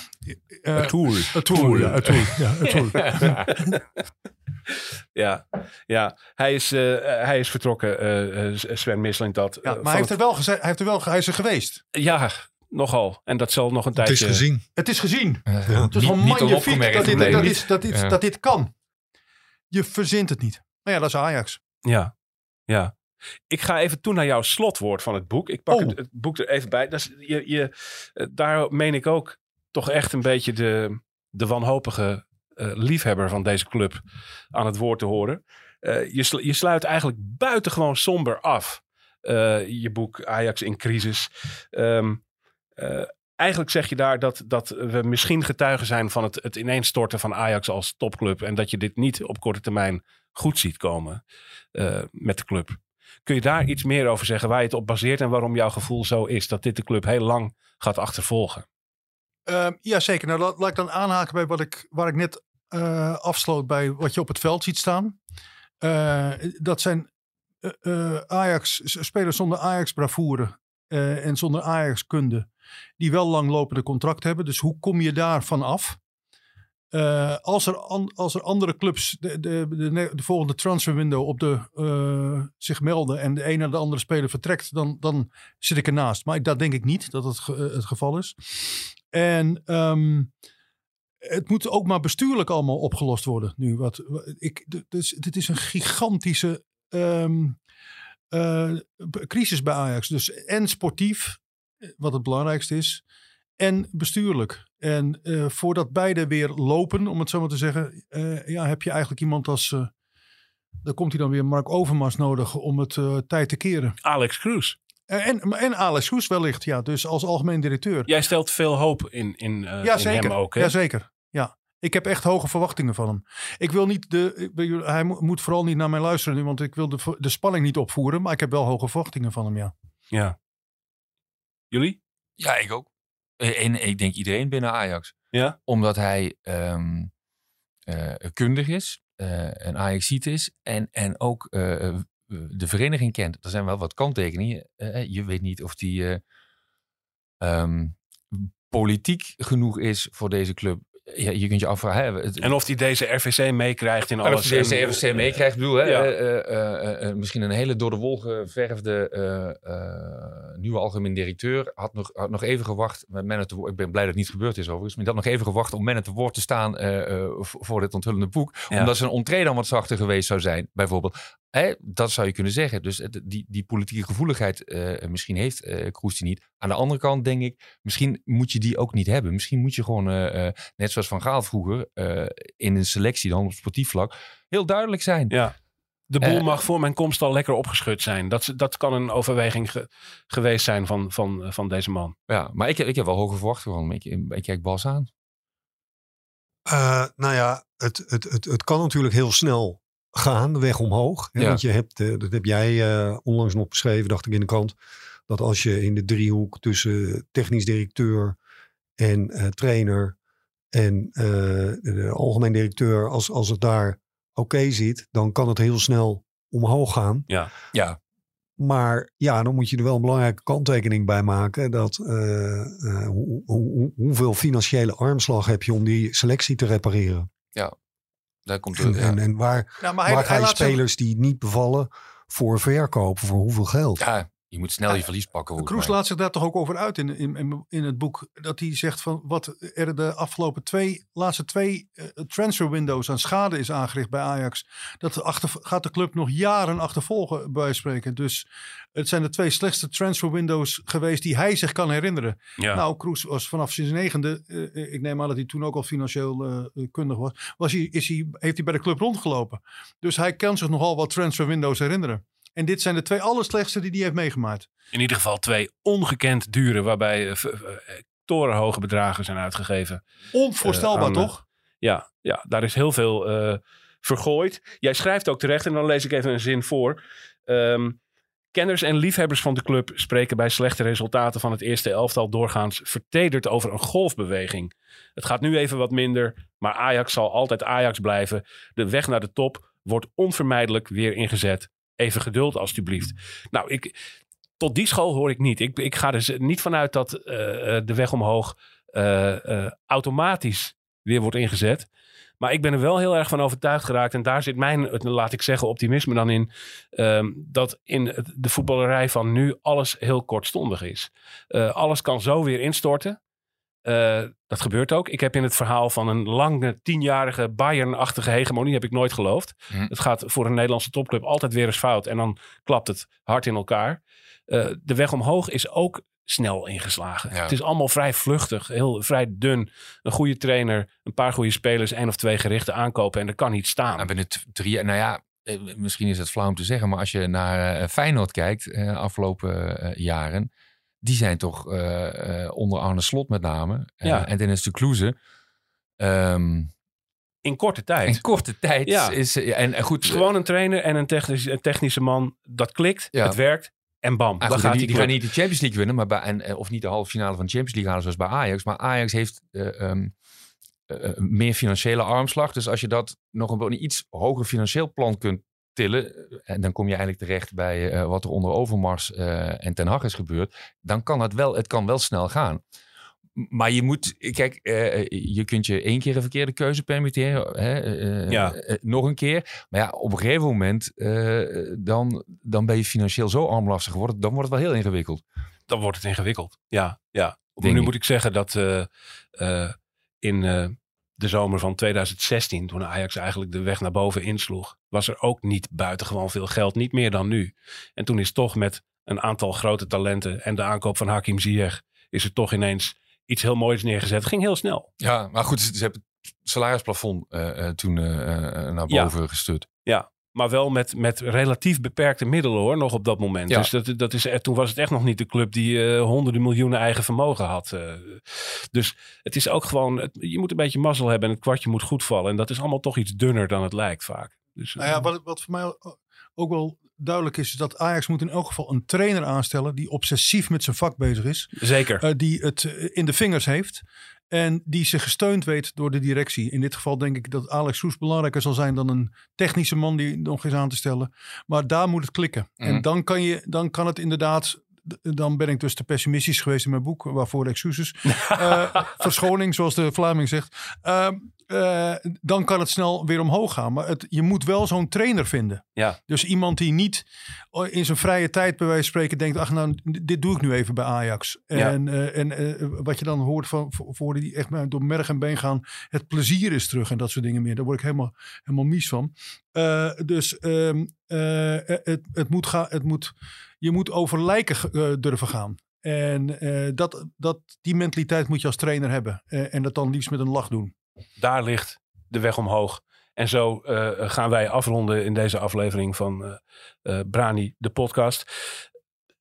Eh, Tool. A tool, ja, a tool. Ja, a tool. Ja, ja. Hij, is, eh, hij is vertrokken, eh, eh, Sven Misling dat. Ja, eh, maar hij heeft, het- er wel gezegd, hij heeft er wel, hij is er geweest. Ja, nogal. En dat zal nog een Het is tijdje... gezien. Het is gezien. Ja. Het is Niet- gewoon niet magnifiek dat dit, dat, dit, dat, dit, Ja. dat dit kan. Je verzint het niet. Nou ja, dat is Ajax. Ja, ja. Ik ga even toe naar jouw slotwoord van het boek. Ik pak Oh. het, het boek er even bij. Dat is, je, je, eh, daar meen ik ook toch echt een beetje de, de wanhopige eh, liefhebber van deze club aan het woord te horen. Eh, je, je sluit eigenlijk buitengewoon somber af. eh, je boek Ajax in crisis. Ehm, eh, eigenlijk zeg je daar dat, dat we misschien getuigen zijn van het, het ineenstorten van Ajax als topclub. En dat je dit niet op korte termijn goed ziet komen eh, met de club. Kun je daar iets meer over zeggen waar je het op baseert en waarom jouw gevoel zo is dat dit de club heel lang gaat achtervolgen? Uh, ja, zeker. Nou, laat, laat ik dan aanhaken bij wat ik, waar ik net uh, afsloot bij wat je op het veld ziet staan. Uh, dat zijn uh, Ajax, spelers zonder Ajax-bravoure en zonder Ajax-kunde. Die wel langlopende contract hebben. Dus hoe kom je daarvan af? Als, er als er andere clubs de, de, de, de volgende transferwindow op de, zich melden en de een naar de andere speler vertrekt, dan, dan zit ik ernaast. Maar ik, dat denk ik niet dat ge, het geval is. En um, het moet ook maar bestuurlijk allemaal opgelost worden nu. Wat, ik, dus, dit is een gigantische um, uh, crisis bij Ajax. Dus en sportief, wat het belangrijkste is, en bestuurlijk. En uh, voordat beide weer lopen, om het zo maar te zeggen, uh, ja, heb je eigenlijk iemand als. Dan komt hij dan weer Mark Overmars nodig om het tijd te keren. Alex Cruz. En, en Alex Kroes wellicht, ja. Dus als algemeen directeur. Jij stelt veel hoop in, in, uh, ja, in zeker. hem ook, hè? Jazeker, ja. Ik heb echt hoge verwachtingen van hem. Ik wil niet de, hij moet vooral niet naar mij luisteren nu, want ik wil de, de spanning niet opvoeren. Maar ik heb wel hoge verwachtingen van hem, ja. Ja. Jullie? Ja, ik ook. En ik denk iedereen binnen Ajax. Ja? Omdat hij um, uh, kundig is, uh, een Ajaxiet is en, en ook uh, de vereniging kent. Er zijn wel wat kanttekeningen. je weet niet of die um, politiek genoeg is voor deze club. Ja, je kunt je afvragen. Hè, en of hij deze RVC meekrijgt in alles. Of hij deze RVC meekrijgt. Bedoel, hè, ja. uh, uh, misschien een hele door de wol geverfde nieuwe algemeen directeur. Had nog, had nog even gewacht. Met te, ik ben blij dat het niet gebeurd is overigens. Maar had nog even gewacht om Menno te woord te staan voor dit onthullende boek. Ja. Omdat zijn entree dan wat zachter geweest zou zijn, bijvoorbeeld. Hè, dat zou je kunnen zeggen. Dus het- die, die politieke gevoeligheid eh, misschien heeft eh Kroes die niet. Aan de andere kant denk ik, misschien moet je die ook niet hebben. Misschien moet je gewoon, eh, eh, net zoals Van Gaal vroeger, eh, in een selectie dan op sportief vlak, heel duidelijk zijn. Ja. De boel Eh, mag voor mijn komst al lekker opgeschud zijn. Dat, dat kan een overweging ge- geweest zijn van, van, van deze man. Ja, maar ik, heb- ik heb wel hoge verwachtingen van hem. Ik, ik kijk Bas aan. Eh, nou ja, het, het, het, het kan natuurlijk heel snel gaan, de weg omhoog. Hè? Ja. Want je hebt, eh, dat heb jij eh, onlangs nog beschreven, dacht ik in de krant. Dat als je in de driehoek tussen technisch directeur en eh, trainer en de algemeen directeur, als, als het daar oké zit, dan kan het heel snel omhoog gaan. Ja. Ja, Maar ja, dan moet je er wel een belangrijke kanttekening bij maken. Dat hoe, hoe, hoeveel financiële armslag heb je om die selectie te repareren? Daar komt En, de, en, ja. en waar, Ja, maar hij, waar hij ga je spelers die niet bevallen voor verkopen? Voor hoeveel geld? ja, je moet snel je verlies pakken. Kroes laat zich daar toch ook over uit in, in, in, het boek. Dat hij zegt van wat er de afgelopen twee, laatste twee eh, transfer windows aan schade is aangericht bij Ajax. Dat achter, gaat de club nog jaren achtervolgen bij spreken. Dus het zijn de twee slechtste transfer windows geweest die hij zich kan herinneren. Ja. Nou, Kroes was vanaf zijn negende, eh, ik neem aan dat hij toen ook al financieel eh, kundig was, was hij, is hij, heeft hij bij de club rondgelopen. Dus hij kan zich nogal wat transfer windows herinneren. En dit zijn de twee allerslechtste die hij heeft meegemaakt. In ieder geval twee ongekend dure, waarbij eh, torenhoge bedragen zijn uitgegeven. Onvoorstelbaar, Eh, aan, toch? Ja, ja, daar is heel veel vergooid. Jij schrijft ook terecht, en dan lees ik even een zin voor. Ehm, kenners en liefhebbers van de club spreken bij slechte resultaten van het eerste elftal doorgaans vertederd over een golfbeweging. Het gaat nu even wat minder, maar Ajax zal altijd Ajax blijven. De weg naar de top wordt onvermijdelijk weer ingezet. Even geduld alstublieft. Nou, ik, tot die school hoor ik niet. Ik, ik ga z- niet vanuit dat eh, eh, de weg omhoog eh, automatisch weer wordt ingezet. Maar ik ben er wel heel erg van overtuigd geraakt. En daar zit mijn, laat ik zeggen, optimisme dan in. ehm, dat in de voetballerij van nu alles heel kortstondig is. Alles kan zo weer instorten. Eh, dat gebeurt ook. Ik heb in het verhaal van een lange, tienjarige Bayern-achtige hegemonie heb ik nooit geloofd. Hm. Het gaat voor een Nederlandse topclub altijd weer eens fout. En dan klapt het hard in elkaar. Eh, de weg omhoog is ook snel ingeslagen. Ja. Het is allemaal vrij vluchtig, heel vrij dun. Een goede trainer, een paar goede spelers, één of twee gerichten aankopen en er kan niet staan. Nou, binnen drie nou ja, eh, misschien is het flauw om te zeggen, maar als je naar Feyenoord kijkt, eh, afgelopen jaren, die zijn toch eh, eh, onder Arne Slot met name, eh, Ja. en Dennis de Kloeze, ehm, in korte tijd. in korte tijd Ja. is, en, en goed, gewoon een trainer en een, technisch, een technische man. Dat klikt, Ja. het werkt en bam, Ah, dan gaat die, die die gaan niet de Champions League winnen, maar bij, en, of niet de halve finale van de Champions League halen zoals bij Ajax. Maar Ajax heeft eh, ehm, eh, eh, meer financiële armslag. Dus als je dat nog een, een iets hoger financieel plan kunt tillen, en dan kom je eigenlijk terecht bij eh, wat er onder Overmars eh, en Ten Hag is gebeurd, dan kan het wel, het kan wel snel gaan. Maar je moet, kijk, eh, je kunt je één keer een verkeerde keuze permitteren. Hè, Ja. nog een keer. Maar ja, op een gegeven moment, dan, dan ben je financieel zo armlastig geworden. Dan wordt het wel heel ingewikkeld. Dan wordt het ingewikkeld. Ja, ja. Nu ik. moet ik zeggen dat in de zomer van 2016, toen Ajax eigenlijk de weg naar boven insloeg, was er ook niet buitengewoon veel geld. Niet meer dan nu. En toen is toch met een aantal grote talenten en de aankoop van Hakim Ziyech, is er toch ineens iets heel moois neergezet. Het ging heel snel. Ja, maar goed, ze, hebben het salarisplafond eh, eh, toen eh, naar Ja. boven gestuurd. Maar wel met, met relatief beperkte middelen hoor, nog op dat moment. Ja. Dus dat, dat is, eh, toen was het echt nog niet de club die eh, honderden miljoenen eigen vermogen had. eh. dus het is ook gewoon, het- je moet een beetje mazzel hebben en het kwartje moet goed vallen. En dat is allemaal toch iets dunner dan het lijkt vaak. Dus, Nou ja, wat, wat voor mij ook wel duidelijk is, dat Ajax moet in elk geval een trainer aanstellen die obsessief met zijn vak bezig is. Zeker. eh, die het eh, in de vingers heeft. En die zich gesteund weet door de directie. In dit geval denk ik dat Alex Soes belangrijker zal zijn dan een technische man die nog is aan te stellen. Maar daar moet het klikken. Mhm. En dan kan, je, dan kan het inderdaad. Dan ben ik dus te pessimistisch geweest in mijn boek, waarvoor excuses. Eh verschoning, zoals de Vlaming zegt. Ehm, eh, dan kan het snel weer omhoog gaan. Maar het, je moet wel zo'n trainer vinden. Ja. Dus iemand die niet eh, in zijn vrije tijd bij wijze van spreken denkt... ach nou, dit doe ik nu even bij Ajax. Ja. En, eh, en wat je dan hoort van voor- die echt maar door merg en been gaan... het plezier is terug en dat soort dingen meer. Daar word ik helemaal, helemaal mies van. Dus ehm, eh, het, het moet gaan, het moet, je moet over lijken durven gaan. En dat, dat, die mentaliteit moet je als trainer hebben. En dat dan liefst met een lach doen. Daar ligt de weg omhoog. En zo eh, gaan wij afronden in deze aflevering van eh, eh, Brani, de podcast.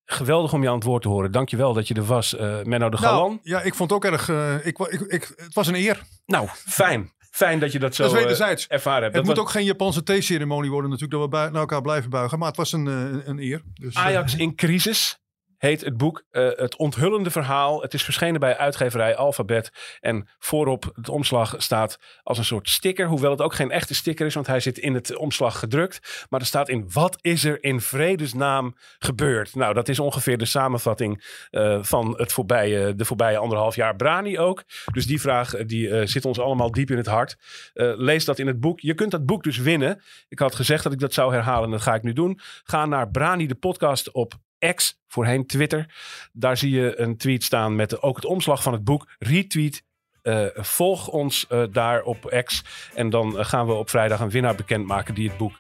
Geweldig om je aan het woord te horen. Dankjewel dat je er was, Menno de Galan. Nou, ja, ik vond het ook erg. ik, ik, ik, het was een eer. Nou, fijn. Fijn dat je dat zo dat is wederzijds. ervaren hebt. het Dat moet was ook geen Japanse theeceremonie worden natuurlijk, dat we bui- naar elkaar blijven buigen. Maar het was een, een eer. Dus, Ajax in crisis heet het boek. Eh, het onthullende verhaal. Het is verschenen bij uitgeverij Alphabet. En voorop het omslag staat als een soort sticker. Hoewel het ook geen echte sticker is, want hij zit in het omslag gedrukt. Maar er staat in, wat is er in vredesnaam gebeurd? Nou, dat is ongeveer de samenvatting eh, van het voorbije, de voorbije anderhalf jaar. Brani ook. Dus die vraag eh, die, eh, zit ons allemaal diep in het hart. Eh, lees dat in het boek. Je kunt dat boek dus winnen. Ik had gezegd dat ik dat zou herhalen en dat ga ik nu doen. Ga naar Brani de podcast op X, voorheen Twitter. Daar zie je een tweet staan met ook het omslag van het boek. Retweet. eh, volg ons eh, daar op X. En dan eh, gaan we op vrijdag een winnaar bekendmaken die het boek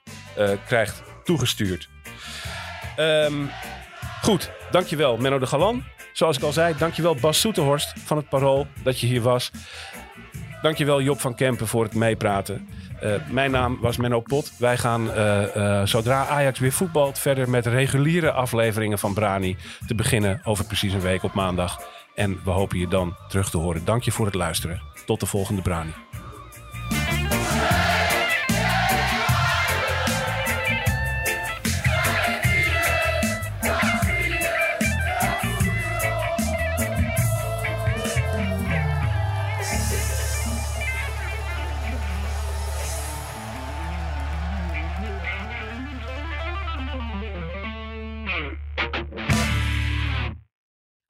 krijgt toegestuurd. Ehm, goed, dankjewel Menno de Galan. Zoals ik al zei, dankjewel Bas Soeterhorst van het Parool dat je hier was. Dankjewel Job van Kempen voor het meepraten. Eh, mijn naam was Menno Pot. Wij gaan eh, eh, zodra Ajax weer voetbalt verder met reguliere afleveringen van Brani te beginnen over precies een week op maandag. En we hopen je dan terug te horen. Dank je voor het luisteren. Tot de volgende Brani.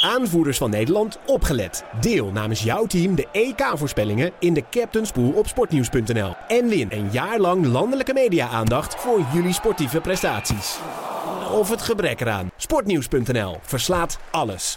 Aanvoerders van Nederland, opgelet. Deel namens jouw team de EK-voorspellingen in de Captain's Pool op sportnieuws.nl. En win een jaar lang landelijke media-aandacht voor jullie sportieve prestaties. Of het gebrek eraan. Sportnieuws.nl verslaat alles.